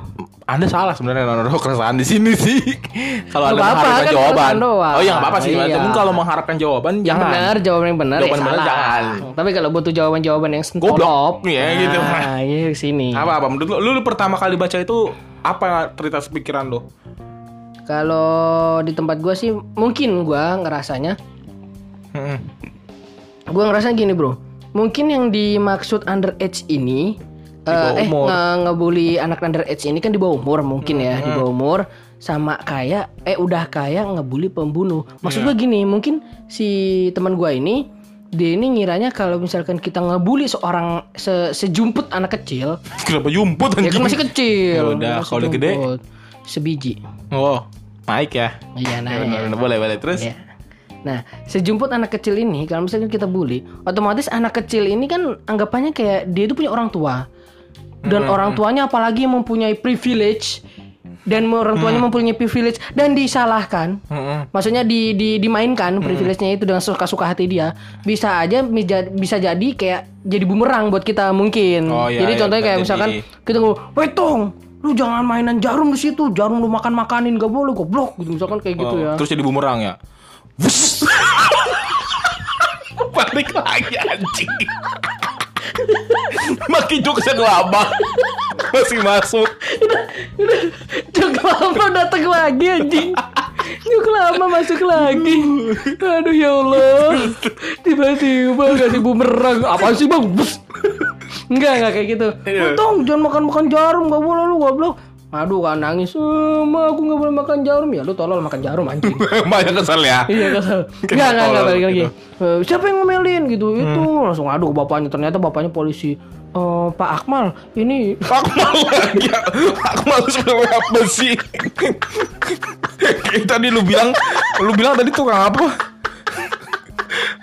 Anda salah sebenarnya naruh keresahan di sini sih. kalau Anda apa-apa, mengharapkan kan jawaban. doang. Oh iya nggak apa-apa sih. Iya. Tapi kalau mengharapkan jawaban jangan. Benar, jawaban yang benar Jawaban ya benar salah. jangan. Tapi kalau butuh jawaban-jawaban yang Goblok. sentolop, Iya, gitu. Nah, ini sini. Apa apa menurut lu, lu pertama kali baca itu apa terlintas pikiran lu? Kalau di tempat gua sih mungkin gua ngerasanya, Hmm. gua ngerasa gini, Bro. Mungkin yang dimaksud underage ini bawah eh, eh umur. nge- ngebully anak underage ini kan di bawah umur mungkin ya, Hmm. di bawah umur sama kayak eh udah kayak ngebully pembunuh. Maksud Iya. gua gini, mungkin si teman gua ini dia ini ngiranya kalau misalkan kita ngebully seorang se sejumput anak kecil, Kenapa jumput ya kan masih kecil. Ya udah, kalau udah gede? sebiji. Oh, naik ya. Iya, nah. Ya, ya. boleh boleh terus. Iya. Nah, sejumput anak kecil ini kalau misalkan kita bully, otomatis anak kecil ini kan anggapannya kayak dia itu punya orang tua. Dan orang tuanya apalagi mempunyai privilege dan orang tuanya mempunyai privilege dan disalahkan. Mm-mm. Maksudnya di, di dimainkan privilege-nya itu dengan suka-suka hati dia. Bisa aja bisa jadi kayak jadi bumerang buat kita mungkin. Oh, iya, jadi iya, contohnya kayak jadi- misalkan kita ngomong, "Weh Tong, lu jangan mainan jarum di situ. Jarum lu makan-makanin gak boleh goblok." gitu misalkan kayak gitu Oh, ya. Terus jadi bumerang ya. Balik lagi anjing. Makin jokesnya lama. Masih masuk. Jok lama datang lagi anjing Jok lama masuk lagi Aduh ya Allah Tiba-tiba kasih bumerang Apa sih bang. Enggak enggak kayak gitu Iya. Tong jangan makan-makan jarum Gak boleh lu goblok Aduh kan nangis Ma aku gak boleh makan jarum Ya lu tolol makan jarum anjing Banyak kesel ya. Iya kesel Enggak enggak enggak tolol balik lagi gitu. Eh, Siapa yang ngomelin gitu Itu langsung adu ke bapaknya Ternyata bapaknya polisi Eh, Pak Akmal ini Akmal lagi. Akmal sebenarnya apa sih? Tadi lu bilang, lu bilang tadi tukang apa?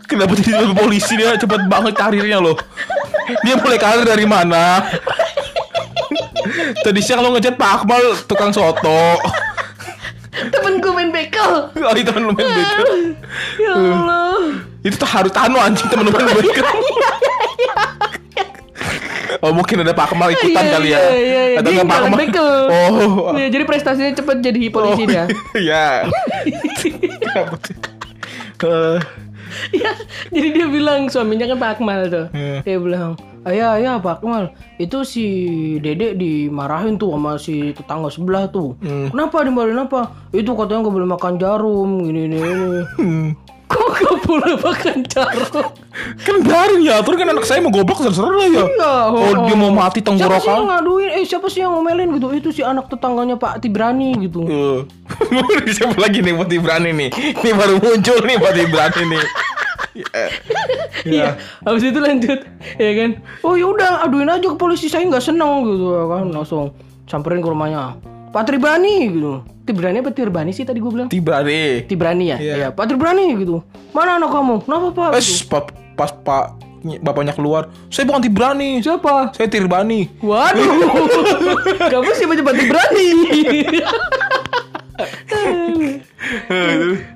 Kenapa jadi polisi dia cepet banget karirnya loh? Dia mulai karir dari mana? Tadi siang lu ngechat Pak Akmal tukang soto. temen gue main bekel Oh itu temen lu main beker. Ya Allah Itu tuh harus tanu anjing temen lu main beker. Oh mungkin ada Pak Akmal ikutan Iya, kali ya. iya, iya, iya. Atau Dia Pak Akmal? bekel. Oh. Iya, jadi prestasinya cepet jadi polisi dia. Iya. Eh, Iya, jadi dia bilang suaminya kan Pak Akmal tuh. Iya. Dia bilang, ayah ayah Pak Akmal itu si Dede dimarahin tuh sama si tetangga sebelah tuh kenapa dimarahin apa itu katanya nggak boleh makan jarum gini gini, gini. Hmm. kok nggak boleh makan jarum Kan biarin ya, terus kan anak saya mau goblok terserah lah ya. Iya, Oh, dia mau mati siapa sih yang tenggorokan. ngaduin eh siapa sih yang ngomelin gitu itu si anak tetangganya Pak Tibrani gitu Eh, Siapa lagi nih Pati Berani nih? Ini baru muncul nih Pati Berani nih. Iya. Habis itu lanjut, ya kan? Oh ya udah, aduin aja ke polisi saya nggak seneng gitu ya kan, langsung samperin ke rumahnya. Pak Tribrani gitu. Tribrani apa Tirbani sih tadi gue bilang? Tibrani. Tibrani ya? Iya. Iya. Pak Tribrani gitu. Mana anak kamu? Kenapa Pak? Eh, pas, pas Pak bapaknya keluar, saya bukan Tibrani, Siapa? saya Tirbani. Waduh, kamu siapa Pak Tribrani?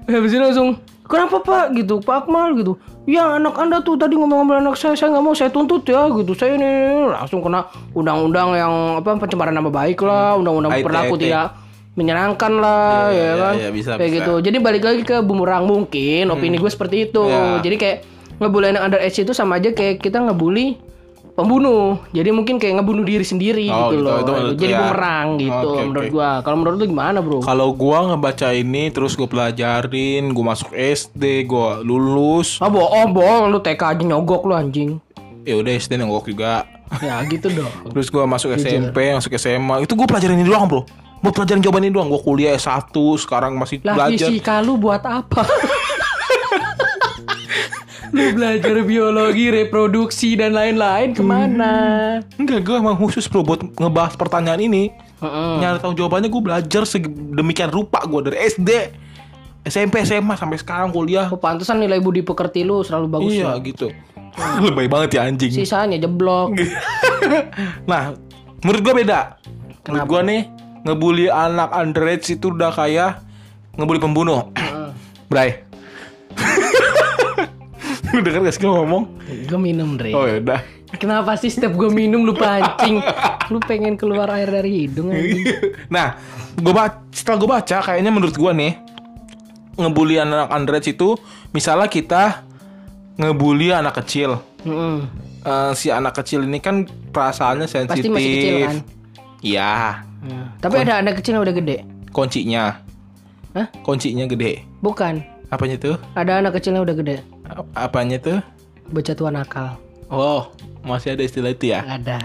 Habis itu langsung Kenapa pak? Gitu Pak Akmal gitu. Ya anak anda tuh tadi ngomong-ngomong anak saya Saya nggak mau saya tuntut ya gitu. Saya ini langsung kena undang-undang yang apa pencemaran nama baik lah Undang-undang IT, perilaku tidak menyenangkan lah Iya, ya iya, kan? iya, bisa, kayak bisa. gitu. Jadi balik lagi ke bumerang mungkin opini gue seperti itu. Iya. jadi kayak ngebully anak underage itu sama aja kayak kita ngebully pembunuh jadi mungkin kayak ngebunuh diri sendiri Oh, gitu, gitu. loh Itu menurut jadi ya. bumerang gitu Oke, menurut oke. gua kalau menurut lu gimana bro Kalau gua ngebaca ini terus gua pelajarin, gua masuk SD, gua lulus. ah bohong bohong lu TK aja nyogok lu anjing Ya udah SD nengok juga. ya gitu dong Terus gua masuk SMP, masuk SMA. Itu gua pelajarin ini doang, Bro. Buat pelajaran jawaban ini doang. Gua kuliah S1, sekarang masih lah belajar. fisika lu buat apa lu belajar biologi reproduksi dan lain-lain ke mana Enggak, gue emang khusus bro buat ngebahas pertanyaan ini. Heeh. Nyari tahu jawabannya gue belajar sedemikian rupa gue dari SD, SMP, SMA sampai sekarang kuliah. Oh, pantesan nilai budi pekerti lu selalu bagus iya ya. gitu. Lebay banget ya anjing. Sisanya jeblok. nah, menurut gue beda. Menurut gue nih ngebully anak underage itu udah kayak ngebully pembunuh. Bray. Lu denger gak sih gue ngomong? gue minum, Dre. Oh ya udah. Kenapa sih setiap gue minum lu pancing? lu pengen keluar air dari hidung anjing. nah, gue baca, setelah gue baca, kayaknya menurut gue nih ngebully anak underage itu, misalnya kita ngebully anak kecil. Mm-mm. Eh, si anak kecil ini kan perasaannya sensitif. Pasti masih kecil kan? Iya, Hmm. Tapi ada anak kecil yang udah gede. kuncinya. Hah? Kuncinya gede. Bukan. Apanya tuh? Ada anak kecil yang udah gede. Apanya tuh? Bocah tua nakal. Oh, masih ada istilah itu ya. Ada.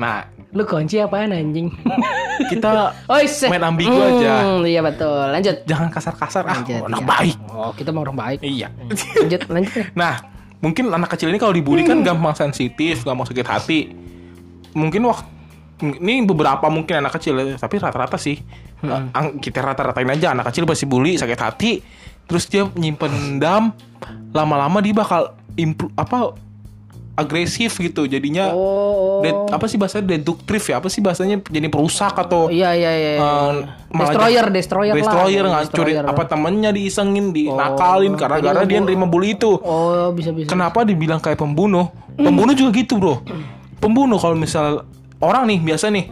Nah, Lu kunci apaan anjing? kita oh, main ambigu aja. Iya betul. Lanjut. Jangan kasar-kasar ah, Lanjut. anak iya. baik. Oh, kita mau orang baik. Iya. Lanjut, lanjut. deh. Nah, mungkin anak kecil ini kalau dibully kan gampang sensitif, gampang sakit hati. Mungkin waktu ini beberapa mungkin anak kecil, tapi rata-rata sih ang- kita rata-ratain aja anak kecil pasti bully, sakit hati, terus dia nyimpen dendam, lama-lama dia bakal impro- apa agresif gitu, jadinya Oh. de- apa sih bahasanya deduktif ya, apa sih bahasanya jadi perusak atau Iya, iya, iya. iya. Malah destroyer, jadi- destroyer, lah. destroyer ngancurin Destroyer. apa temennya diisengin dinakalin karena gara dia nerima bully itu Oh, bisa bisa. kenapa dibilang kayak pembunuh pembunuh juga gitu bro pembunuh kalau misal orang nih biasa nih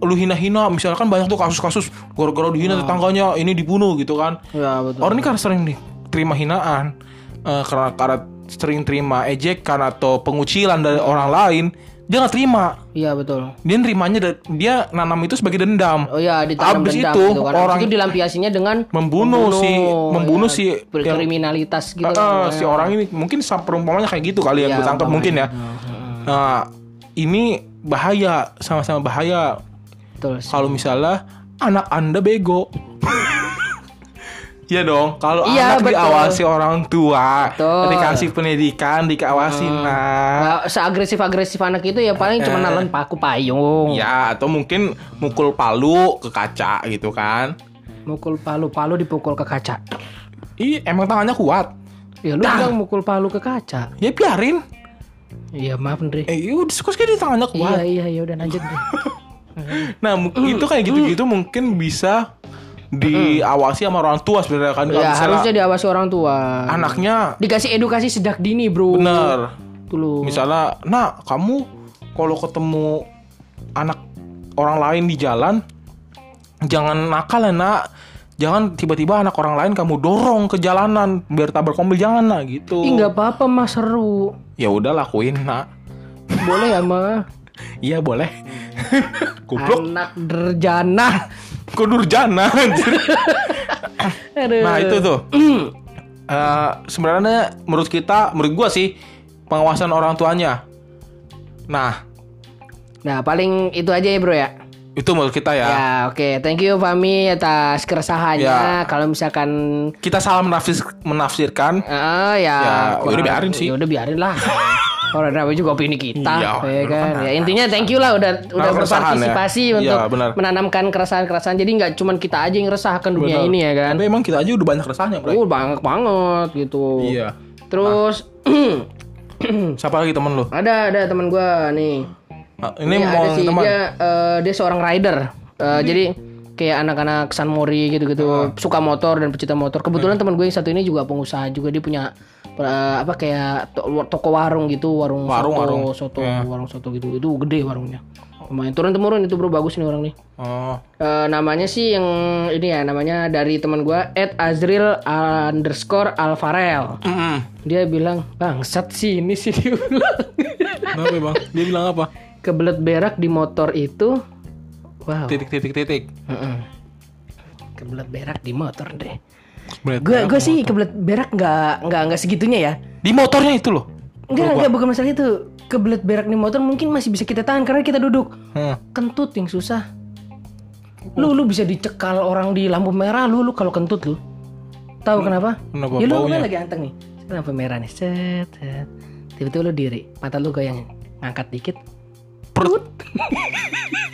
lu hina-hina misalkan banyak tuh kasus-kasus gara-gara dihina tetangganya ini dibunuh gitu kan Ya, betul. orang ini karena sering nih terima hinaan eh, karena karena sering terima ejekan atau pengucilan dari orang lain dia nggak terima Iya, betul. dia nerimanya dia nanam itu sebagai dendam Oh ya, ditanam Abis dendam itu, gitu kan. Orang- itu dilampiasinya dengan Membunuh si- membunuh si yang- berkriminalitas gitu. Ah, si orang ini mungkin perumpamannya kayak gitu kali yang Iya, gue tangkap mungkin ya. Nah, ini bahaya, sama-sama bahaya. Betul. Kalau misalnya anak anda bego, Iya dong, kalau Iya, anak betul. diawasi orang tua, Betul. dikasih pendidikan, dikawasi nah, Nah, seagresif-agresif anak itu ya paling cuma nelen paku payung. ya atau mungkin mukul palu ke kaca gitu kan. Mukul palu, palu dipukul ke kaca. Ih, emang tangannya kuat. Ya lu bilang mukul palu ke kaca. Ya biarin. Iya, maaf Andre. Eh, udah suka sekali tangannya kuat. Iya, iya, ya udah lanjut deh. Nah, mu- itu kayak gitu-gitu mungkin bisa diawasi sama orang tua sebenarnya kan ya, harusnya diawasi orang tua. anaknya Dikasih edukasi sejak dini, Bro. bener. Dulu. Misalnya, "Nak, kamu kalau ketemu anak orang lain di jalan jangan nakal ya, Nak. Jangan tiba-tiba anak orang lain kamu dorong ke jalanan biar tabrak mobil jangan, Nak." gitu. Ih, nggak apa-apa, Mas seru. Ya udah lakuin, Nak. boleh ya mah. Iya boleh. Goblok. Anak derjana. Kok anjir. Aduh. Nah itu tuh. Eh, sebenarnya menurut kita, menurut gua sih pengawasan orang tuanya. Nah Nah, paling itu aja ya, Bro ya. itu menurut kita ya. Ya, oke. Thank you Fami atas keresahannya. Ya. Kalau misalkan Kita salah menafsir, menafsirkan. eh ya, Ya, yaudah biarin sih. Ya udah biarin lah. Orang namanya juga opini kita, Iya, ya kan. benar. Ya intinya thank you lah udah udah keresahan ya. berpartisipasi Iya, untuk benar. menanamkan keresahan-keresahan. Jadi nggak cuman kita aja yang resah akan dunia Benar. ini ya kan. Tapi emang kita aja udah banyak resahnya, Bro. Oh, banget banget gitu. Iya. Terus Siapa lagi temen lu? ada ada teman gua nih. Ah, ini Ini mau ada sih teman. dia eh, dia seorang rider. Eh, jadi kayak anak-anak San Mori gitu-gitu suka motor dan pecinta motor. Kebetulan teman gue yang satu ini juga pengusaha juga dia punya apa kayak to- toko warung gitu, warung, Warung, soto, warung. soto, warung soto gitu. Itu gede warungnya. Lumayan turun temurun itu bro bagus nih orang nih. Oh, Eh, namanya sih yang ini ya namanya dari teman gue Ed Azril underscore Alvarel. Mm-mm. Dia bilang bangsat sih ini sih dia bilang. Kenapa bang? Dia bilang apa? Kebelet berak di motor itu wow. Titik titik titik. Heeh. Kebelet berak di motor deh. Gue gue sih kebelet berak nggak nggak nggak segitunya ya. Di motornya itu loh. Enggak enggak bukan masalah itu. Kebelet berak di motor mungkin masih bisa kita tahan karena kita duduk. Hmm. Kentut yang susah. Lu lu bisa dicekal orang di lampu merah lu lu kalau kentut lu. Tahu kenapa? kenapa Ya lu kan lagi anteng nih. Lampu merah nih. Set, set. Tiba-tiba lu diri, mata lu goyang. Ngangkat dikit. Perut.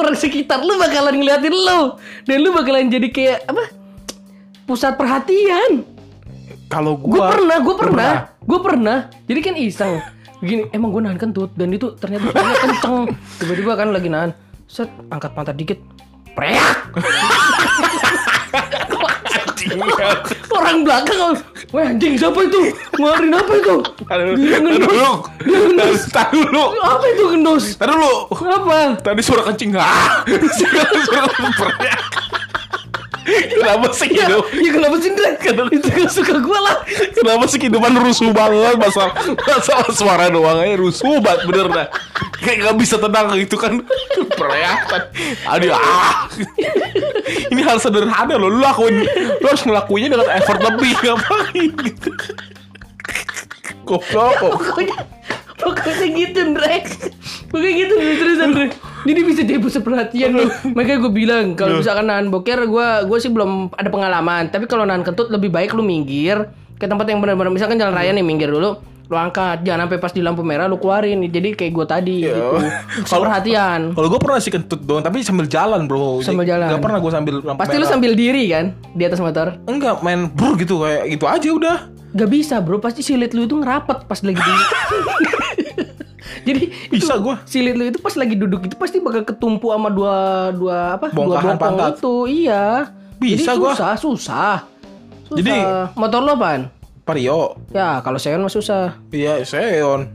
orang sekitar lu bakalan ngeliatin lu. Dan lu bakalan jadi kayak apa? Pusat perhatian. Kalau gue gua pernah Lu pernah. gue pernah. Jadi kan iseng begini emang gue nahan kentut. Dan itu ternyata kenceng. Tiba-tiba kan lagi nahan. Set angkat pantat dikit. Preak! Orang belakang wah anjing siapa itu ngeluarin apa itu Dia ngendus. dulu. Taruh dulu. apa itu ngendus Taruh dulu. apa Tadi suara kencing ah. suara teriak. Kenapa sih ya, hidup? ya kenapa sih Ndre? itu gak suka gue lah Kenapa sih kehidupan rusuh banget masalah masalah suara doang aja rusuh banget bener dah. Kayak gak bisa tenang gitu kan perayaan. Aduh ah. Ini hal sederhana loh. Lu lakuin, lu harus ngelakuinnya dengan effort lebih ngapain gitu. Goblok. pokoknya pokoknya gitu Ndre pokoknya gitu Ndre terus Ndre jadi bisa jadi pusat perhatian loh makanya gue bilang kalau misalkan nahan boker gue gue sih belum ada pengalaman tapi kalau nahan kentut lebih baik lu minggir ke tempat yang benar-benar misalkan jalan raya nih minggir dulu lu angkat jangan sampai pas di lampu merah lu keluarin jadi kayak gue tadi gitu pusat Kalau- perhatian Kalau gue pernah sih kentut doang, tapi sambil jalan bro. Sambil jalan. Gak pernah gue sambil lampu pasti lu merah. sambil diri kan di atas motor Enggak main brur gitu kayak gitu aja udah. Gak bisa bro, pasti silit lu itu ngerapet pas lagi duduk. Jadi Bisa itu, gua. Silit lu itu pas lagi duduk itu pasti bakal ketumpu sama dua dua apa? Bongkahan dua bongkong pantat. itu. Iya. Bisa Jadi gua. susah, susah. Susah. Jadi- motor lo apaan? Vario. Ya, kalau Seon mah susah. Iya, Seon.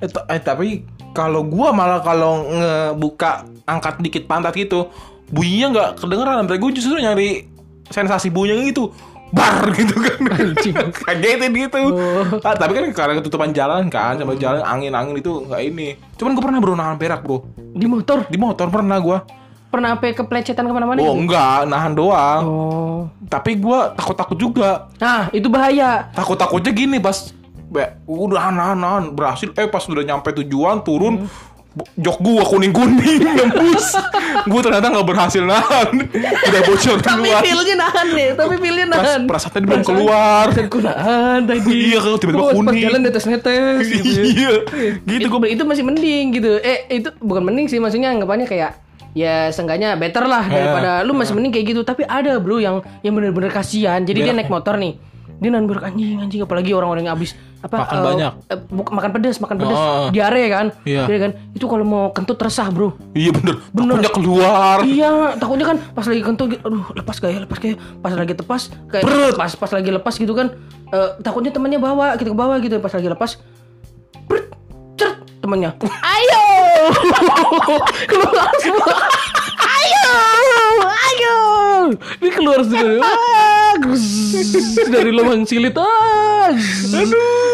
Eh, eh, tapi kalau gua malah kalau ngebuka angkat dikit pantat gitu, bunyinya nggak kedengeran. Sampai gue justru nyari sensasi bunyinya gitu. Bar gitu kan. Kagetin gitu. Oh. Ah, tapi kan karena ketutupan jalan kan, sama jalan angin-angin itu nggak ini. Cuman gue pernah bro nahan berak bro. Di motor Di motor pernah gua. pernah apa keplecetan ke mana-mana Oh gitu? enggak, nahan doang. Oh. Tapi gua takut-takut juga. Nah, itu bahaya. Takut-takutnya gini pas be, udah nahan nahan berhasil eh pas udah nyampe tujuan turun bo- jok gua kuning kuning nembus gua ternyata nggak berhasil nahan udah bocor Tapi duluan pilnya nahan nih, tapi pilnya nahan. perasaannya belum keluar Perasaan ku nahan tadi. Iya, kalau tiba-tiba Oh, Pas kuning. jalan netes-netes gitu. ya. iya gitu itu, gua itu masih mending gitu. Eh itu bukan mending sih maksudnya anggapannya kayak ya seenggaknya better lah daripada lu masih mending kayak gitu. Tapi ada bro yang yang bener-bener kasihan. Jadi dia naik motor nih. Dia nahan berak anjing anjing apalagi orang-orang yang habis apa Makan eh, banyak. buk- makan pedas makan pedas. Oh. diare kan? Iya. Diare kan? Itu kalau mau kentut resah bro. Iya bener. Bener. takutnya keluar. Iya, takutnya kan pas lagi kentut, gitu, aduh lepas gak ya, lepas ya, pas lagi tepas, kayak Brut. pas pas lagi lepas gitu kan, eh, takutnya temannya bawa, kita ke bawah gitu, pas lagi lepas, brut, ceret, temannya, ayo, keluar semua, ayo, ayo, ini keluar semua, dari lubang silit, ah, gus.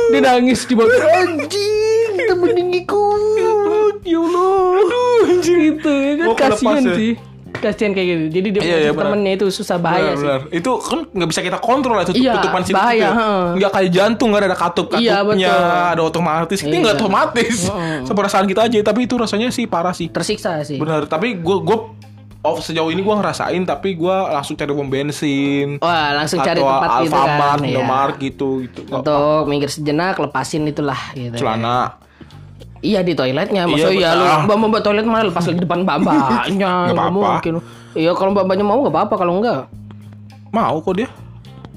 dia nangis di bawah, anjing, temenin ikut ya Allah Aduh, anjir. gitu ya kan Oh, kasihan ya. sih kasihan kayak gitu jadi dia Iya, iya, temennya itu susah bahaya Benar, sih benar. Itu kan nggak bisa kita kontrol ya tutup Iya, tutupan situ bahaya, heeh. Nggak kayak jantung nggak ada katup katupnya, Iya, ada otomatis. Ini Iya. nggak otomatis. Heeh. Seperasaan kita aja, tapi itu rasanya sih parah sih. tersiksa sih Benar, tapi gue gue oh, sejauh ini gue ngerasain tapi gue langsung cari pom bensin wah langsung cari atau tempat gitu kan Alfamart, iya. Indomaret gitu gitu. Nggak untuk minggir sejenak lepasin itulah gitu celana. Iya di toiletnya, Iya, maksudnya ya lu mbak mbak toilet mana lepas lagi depan mbak mbaknya, Nggak mungkin. Iya kalau mbak mbaknya mau nggak apa-apa, kalau enggak Mau kok dia.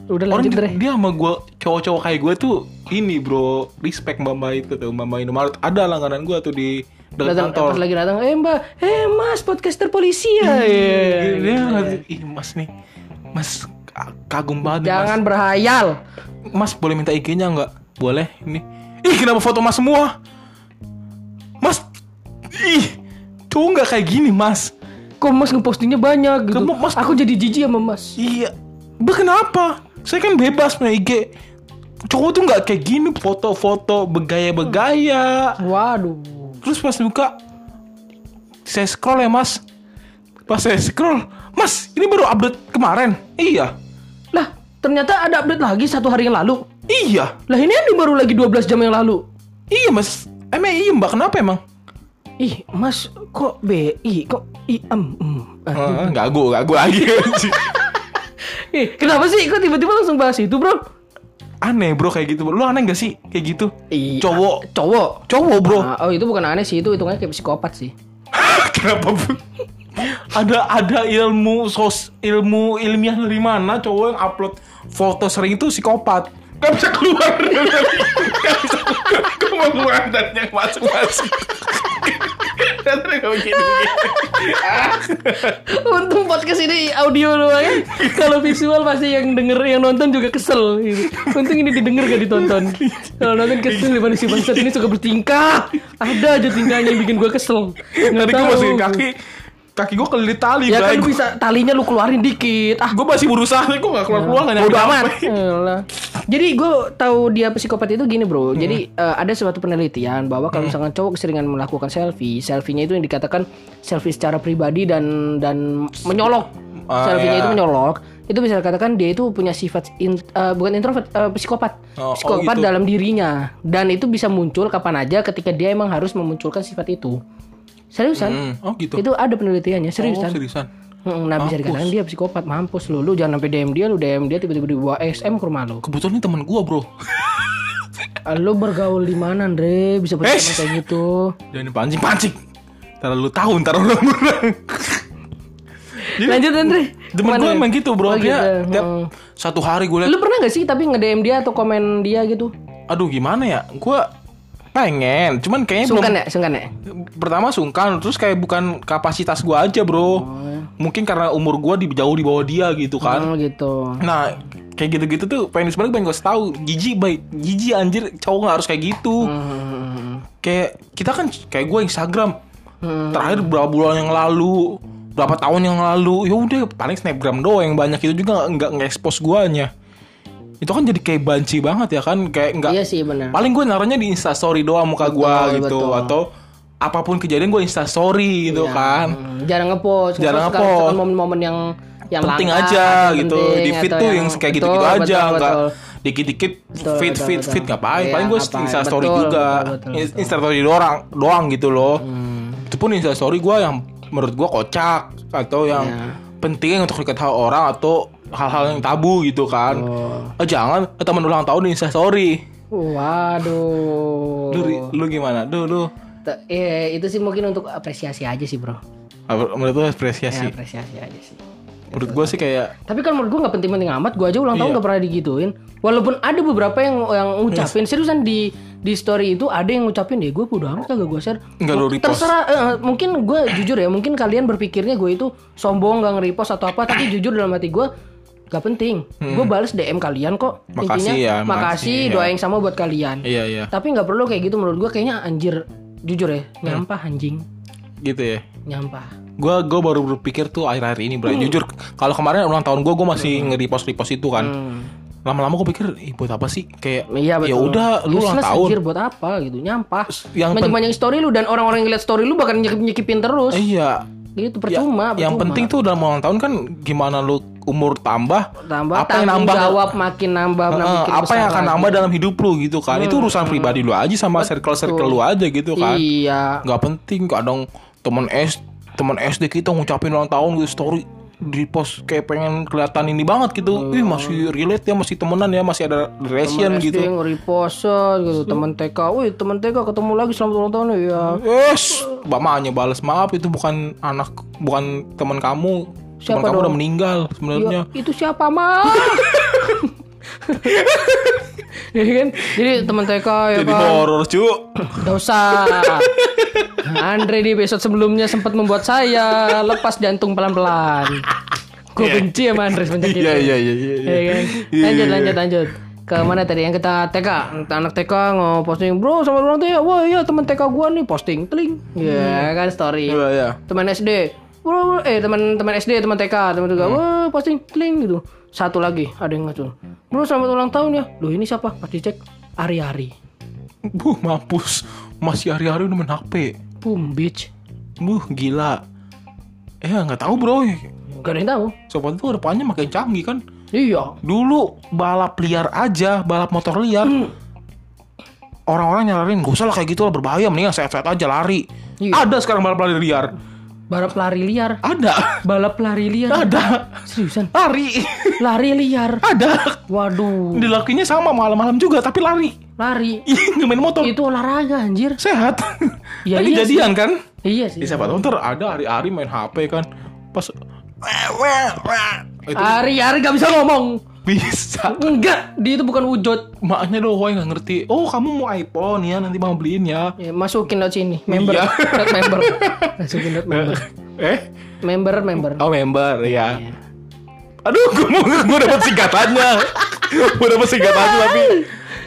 udah Orang lanjut dia, deh. dia sama gue cowok-cowok kayak gue tuh ini bro respect mbak mbak itu tuh mbak mbak Indomaret ada langganan gue tuh di Datang kantor. pas lagi datang, eh mbak, eh mas podcaster polisi ya. Iya, Iya. dia ngeliat, ih mas nih, mas ka- kagum banget nih, Jangan berhayal. mas. Mas boleh minta IG-nya nggak? Boleh ini. Ih kenapa foto mas semua? Mas, ih cowok nggak kayak gini mas. Kok mas ngepostingnya banyak gitu. Kamu, Mas, Aku jadi jijik sama mas. Iya, bah kenapa? Saya kan bebas punya IG. Cowok tuh nggak kayak gini foto-foto begaya-begaya. Waduh. Terus pas buka, saya scroll ya mas. Pas saya scroll, mas ini baru update kemarin. Iya, Lah, ternyata ada update lagi satu hari yang lalu. iya, Lah ini ada baru lagi 12 jam yang lalu. iya mas. Emang iya mbak kenapa emang? Ih, mas kok BI kok I em. Ah, Ah. gagu, gagu lagi. Ih, kenapa sih kok tiba-tiba langsung bahas itu, Bro? Aneh bro kayak gitu. Lu aneh gak sih kayak gitu? Iya. Cowok, Cowok. cowok bro. Ah, oh, itu bukan aneh sih, itu hitungannya kayak psikopat sih. Kenapa bro? ada ada ilmu sos ilmu ilmiah dari mana cowok yang upload foto sering itu psikopat Gak bisa keluar Gak bisa keluar Gue mau keluar dan yang masuk masuk Untung podcast ini audio doang ya. Kalau visual pasti yang denger yang nonton juga kesel gitu. Untung ini didengar gak ditonton. Kalau nonton kesel gimana si bangsat ini suka bertingkah. Ada aja tingkahnya yang bikin gue kesel. Nggak Tadi gue masih kaki Kaki gue kelilit tali Ya kan lu bisa talinya lu keluarin dikit. Ah, Gue masih berusaha Gue gak keluar-keluar Gak Bodo amat. nyampe Yalah. Jadi gue tahu dia psikopat itu gini bro. Jadi eh, ada suatu penelitian bahwa kalau misalkan cowok keseringan melakukan selfie, selfie-nya itu yang dikatakan selfie secara pribadi dan dan menyolok. Ah, selfie-nya iya. itu menyolok. Itu bisa dikatakan dia itu punya sifat in- eh, bukan introvert, eh, psikopat. Oh, oh psikopat gitu. dalam dirinya dan itu bisa muncul kapan aja ketika dia emang harus memunculkan sifat itu. Seriusan? Hmm, Oh gitu. Itu ada penelitiannya, Oh seriusan. seriusan Hmm, Nah bisa dikatakan dia psikopat mampus lu. Lu jangan sampai DM dia Lu DM dia tiba-tiba dibawa SM ke rumah lu. Kebetulan ini temen gue bro. Ah, Lu bergaul di mana Andre? Bisa punya Eh. teman kayak gitu. Jangan dipancing-pancing Ntar lu tahu Ntar Jadi- Lanjut Andre. Temen gue emang gitu bro. Oh, Dia gitu. tiap Hmm. satu hari gue liat. Lu pernah gak sih tapi nge-DM dia atau komen dia gitu? Aduh gimana ya? Gue pengen Cuman kayaknya Sungkan belum ya Sungkan ya? Pertama sungkan Terus kayak bukan kapasitas gue aja bro. Mungkin karena umur gue di, jauh di bawah dia gitu kan. Oh gitu. Nah kayak gitu-gitu tuh pengen sebenarnya pengen gue tahu jijik baik jijik anjir cowok nggak harus kayak gitu. Hmm. kayak kita kan kayak gue Instagram. Hmm. terakhir berapa bulan yang lalu berapa tahun yang lalu ya udah paling snapgram doang yang banyak itu juga nggak nggak expose guanya itu kan jadi kayak banci banget ya kan kayak nggak Iya sih benar paling gue naruhnya di instastory doang muka gue gitu betul. atau apa pun kejadian gue instastory gitu kan Hmm, Jarang ngepost Jarang Ngepost momen-momen yang yang penting langka, aja yang gitu penting, di feed tuh yang kayak gitu-gitu aja betul, nggak betul. dikit-dikit feed feed betul. feed ngapain Iya, paling gue ngapain. insta story Betul, juga betul, betul, In- betul. insta story doang doang gitu loh Hmm. itu pun insta story gue yang menurut gue kocak atau yang Iya. penting untuk diketahui orang atau hal-hal yang tabu gitu kan Oh. Eh, jangan eh, teman ulang tahun insta story Waduh. lu lu gimana lu lu T- Eh, itu sih mungkin untuk apresiasi aja sih bro. menurut lu Ya, apresiasi apresiasi aja sih. menurut gue sih kayak Tapi kan menurut gue nggak penting-penting amat. Gue aja ulang tahun Iya. nggak pernah digituin. Walaupun ada beberapa yang yang ngucapin seriusan di di story itu ada yang ngucapin deh gue bodo amat kagak gue share. Nggak lu repost. Terserah. eh, mungkin gue jujur ya. Mungkin kalian berpikirnya gue itu sombong nggak nge-repost atau apa. tapi jujur dalam hati gue gak penting. Gue bales DM kalian kok. Hmm. Makasih ya, makasih. ya. Doa yang sama buat kalian. iya iya Tapi nggak perlu kayak gitu menurut gue kayaknya anjir jujur ya nyampah anjing gitu ya nyampah. gue gue baru berpikir tuh akhir-akhir ini bro jujur kalau kemarin ulang tahun gue gue masih nge-repost repost itu kan Hmm. lama-lama gue pikir Ih, buat apa sih kayak Iya ya udah lu ulang tahun anjir, buat apa gitu nyampah. yang Yang banyak story lu dan orang-orang yang lihat story lu bakal nyekip nyekipin terus. Iya Gitu Ya, percuma. yang percuma. penting tuh dalam ulang tahun kan gimana lu umur tambah tambah apa yang nambah? jawab makin nambah makin apa yang akan lagi. nambah dalam hidup lu gitu kan? Itu urusan pribadi lu aja sama circle circle lu aja gitu kan? Iya. nggak penting kadang temen S temen SD kita ngucapin ulang tahun gitu story di post kayak pengen kelihatan ini banget gitu. Ih masih relate ya masih temenan ya masih ada relation Temen gitu. SD nge-repost gitu temen TK, wih temen TK ketemu lagi selamat ulang tahun ya. Yes, mamanya balas maaf itu bukan anak bukan teman kamu. Siapa teman kamu dong? udah meninggal sebenarnya. Ya, itu siapa mah? ya kan? Jadi temen TK ya Jadi kan. horor, cu. Gak usah. Andre di episode sebelumnya sempat membuat saya lepas jantung pelan-pelan. Gue benci sama Andre semenjak itu. Iya, iya, iya, iya. Ya kan? Lanjut, lanjut, lanjut. Ke mana tadi yang kita TK? Anak TK nge-posting, bro sama ulang tahun ya. Wah iya teman TK gua nih posting, teling. Ya kan story. Iya, iya. Teman SD, bro, eh teman teman SD, teman TK, teman juga, wah posting, teling gitu. Satu lagi ada yang ngacul. Bro selamat ulang tahun ya. Loh ini siapa? Pas dicek, Ari-Ari. Buh, mampus. Masih hari-hari udah main HP. Boom, bitch. Buh, gila. Eh, nggak tahu, Bro. Gak ada yang tahu. Sobat itu depannya makin canggih kan. Iya. Dulu balap liar aja, balap motor liar. Orang-orang nyaranin, gak usah lah kayak gitu lah berbahaya, mendingan sehat-sehat aja lari. Iya. Ada sekarang balap lari liar. Balap lari liar. Ada. Balap lari liar. Ada. Seriusan? Lari. Lari liar. Ada. Waduh. Dilakuinnya sama malam-malam juga tapi lari. Lari. Nggak main motor. Itu olahraga anjir. Sehat. Ya, kan iya kejadian kan? Iya sih. Siapa tahu ntar ada hari-hari main HP kan. Pas Hari-hari gak bisa ngomong. Bisa. Enggak, dia itu bukan wujud. Maknya doang yang nggak ngerti. Oh, kamu mau iPhone ya, nanti mau beliin ya. Ya, masukin dot sini, member, Iya. dot member. Masukin dot member. eh? Member, member. Oh, member ya. Aduh, gue mau gue dapat singkatannya. gue dapat singkatannya tapi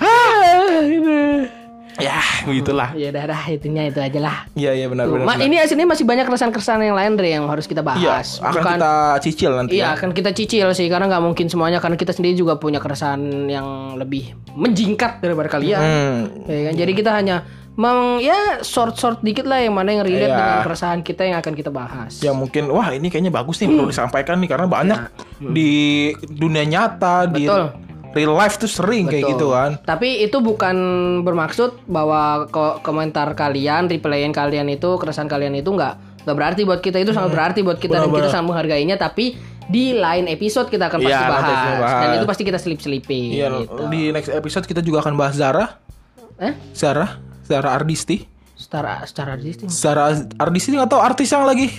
ya begitulah. Ya udah dah, itunya itu aja lah. Iya, iya benar benar. Ma, benar. ini aslinya masih banyak keresahan-keresahan yang lain Dre yang harus kita Iya, bahas. akan Bukan kita cicil nanti. Iya ya. akan kita cicil sih karena nggak mungkin semuanya karena kita sendiri juga punya keresahan yang lebih menjingkat daripada kalian. Hmm. Ya kan? Jadi kita hanya meng ya short short dikit lah yang mana yang relate Iya. dengan keresahan kita yang akan kita bahas. Ya mungkin wah ini kayaknya bagus nih perlu disampaikan nih karena banyak di dunia nyata di Betul. Real life tuh sering kayak Betul. gitu kan. Tapi itu bukan bermaksud bahwa ko- komentar kalian, replyan kalian itu, keresahan kalian itu nggak nggak berarti buat kita itu sangat berarti buat kita dan kita sangat menghargainya. Tapi di lain episode kita akan pasti Iya, nanti bahas. bahas. dan itu pasti kita selip-selipin. Iya, gitu. di next episode kita juga akan bahas Zara, Eh? Zara, Zara Ardisti. Secara secara artistik. Zara Ardisti tahu artis yang lagi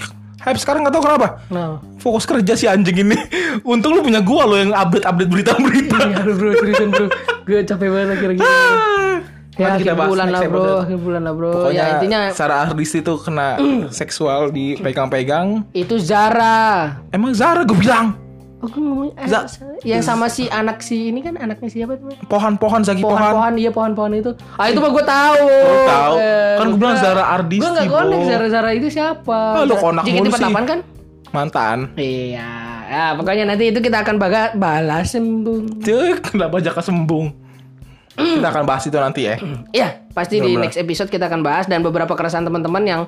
hype sekarang nggak tahu kenapa. Nah. Fokus kerja si anjing ini. Untung lu punya gua lo yang update-update berita-berita. Iya aduh bro, seriusan bro. Gue capek banget kira-kira. Ya, Nanti akhir bulan lah bro, akhir bulan lah bro. Pokoknya ya intinya Zara Ardisti tuh kena seksual dipegang-pegang. itu Zara. Emang Zara gue bilang. Oh, gue ngomong eh, Za- yang sama si anak si ini kan anaknya siapa tuh? Pohon-pohon Zaki Pohan. Pohon-pohon iya pohon-pohon itu. Ah itu mah gue tahu. Oh, tahu. Eh, Kan gua bilang Zara Ardisti, Gua nggak konek. Zara Zara itu siapa? Ah, lu konak mulu sih. JKT48 kan? Mantan. Iya. Ya, pokoknya nanti itu kita akan baga balas sembung. Cek, kenapa jaka sembung? Kita akan bahas itu nanti ya. Iya, pasti di Benar-benar. next episode kita akan bahas dan beberapa keresahan teman-teman yang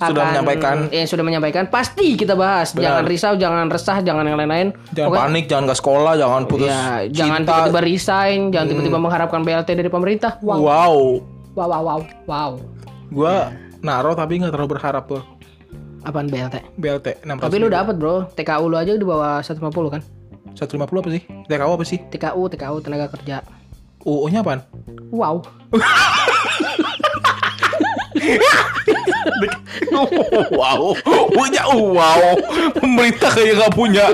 Sudah akan- menyampaikan. yang sudah menyampaikan pasti kita bahas. Benar. Jangan risau, jangan resah, jangan yang lain-lain. Jangan Pokoknya- panik, jangan gak sekolah, jangan putus Ya, jangan cinta. Hmm. tiba-tiba resign, jangan tiba-tiba mengharapkan BLT dari pemerintah. Wow. Wow. Wow, wow, wow. Wow. Gua naro tapi nggak terlalu berharap tuh. Apaan BLT? BLT 600 Tapi lu dapat, Bro. TKU lu aja di bawah 150 kan? 150 apa sih? TKU apa sih? TKU, TKU tenaga kerja. UU-nya apaan? Wow. wow. Punya wow. Pemerintah kayak nggak punya.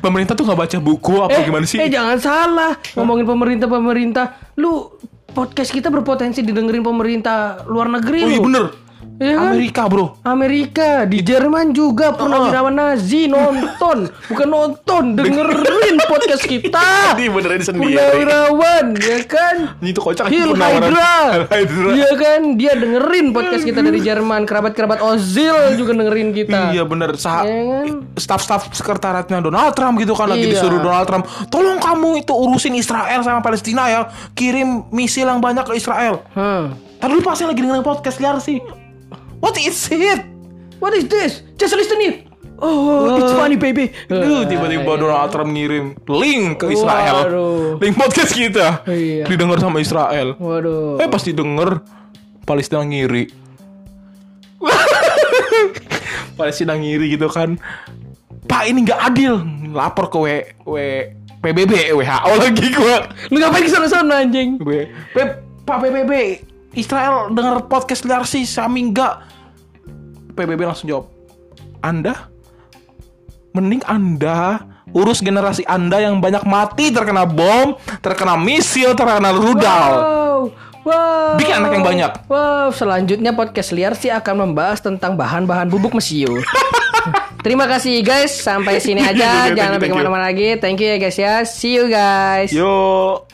Pemerintah tuh nggak baca buku apa gimana sih? Eh jangan salah ngomongin pemerintah pemerintah. Lu podcast kita berpotensi didengerin pemerintah luar negeri Oh iya lu. bener. Ya kan? Amerika bro Amerika, di Jerman juga purnawirawan Nazi nonton, bukan nonton, dengerin podcast kita. Ini beneran sendiri Purnawirawan, ya kan? Ini tuh kocak Hil Hydra. Iya kan? Dia dengerin podcast kita dari Jerman, kerabat-kerabat Ozil juga dengerin kita. Iya bener Sa Ya kan? Staff-staff sekretariatnya Donald Trump gitu kan Lagi Iya. disuruh Donald Trump Tolong kamu itu urusin Israel sama Palestina ya Kirim misil yang banyak ke Israel Hmm. Tadi lu pasti lagi dengerin podcast liar sih What is it? What is this? Just listen it. Oh, it's funny baby. Duh, tiba-tiba Donald Trump ngirim link ke Israel Waduh. Link podcast kita Iya. Didengar sama Israel Waduh. Eh pasti denger Palestina ngiri Palestina ngiri gitu kan Pak ini nggak adil Lapor ke W, w PBB WHO lagi gua Lu ngapain ke sana-sana anjing? P- Pak PBB Israel denger podcast liar sih Sami enggak PBB langsung jawab Anda Mending Anda Urus generasi Anda yang banyak mati Terkena bom Terkena misil Terkena rudal Wow. Wow. Bikin anak yang banyak. Wow, selanjutnya podcast liar sih akan membahas tentang bahan-bahan bubuk mesiu. Terima kasih guys, sampai sini aja. Jangan sampai ke mana-mana lagi. Thank you ya guys ya. See you guys. Yo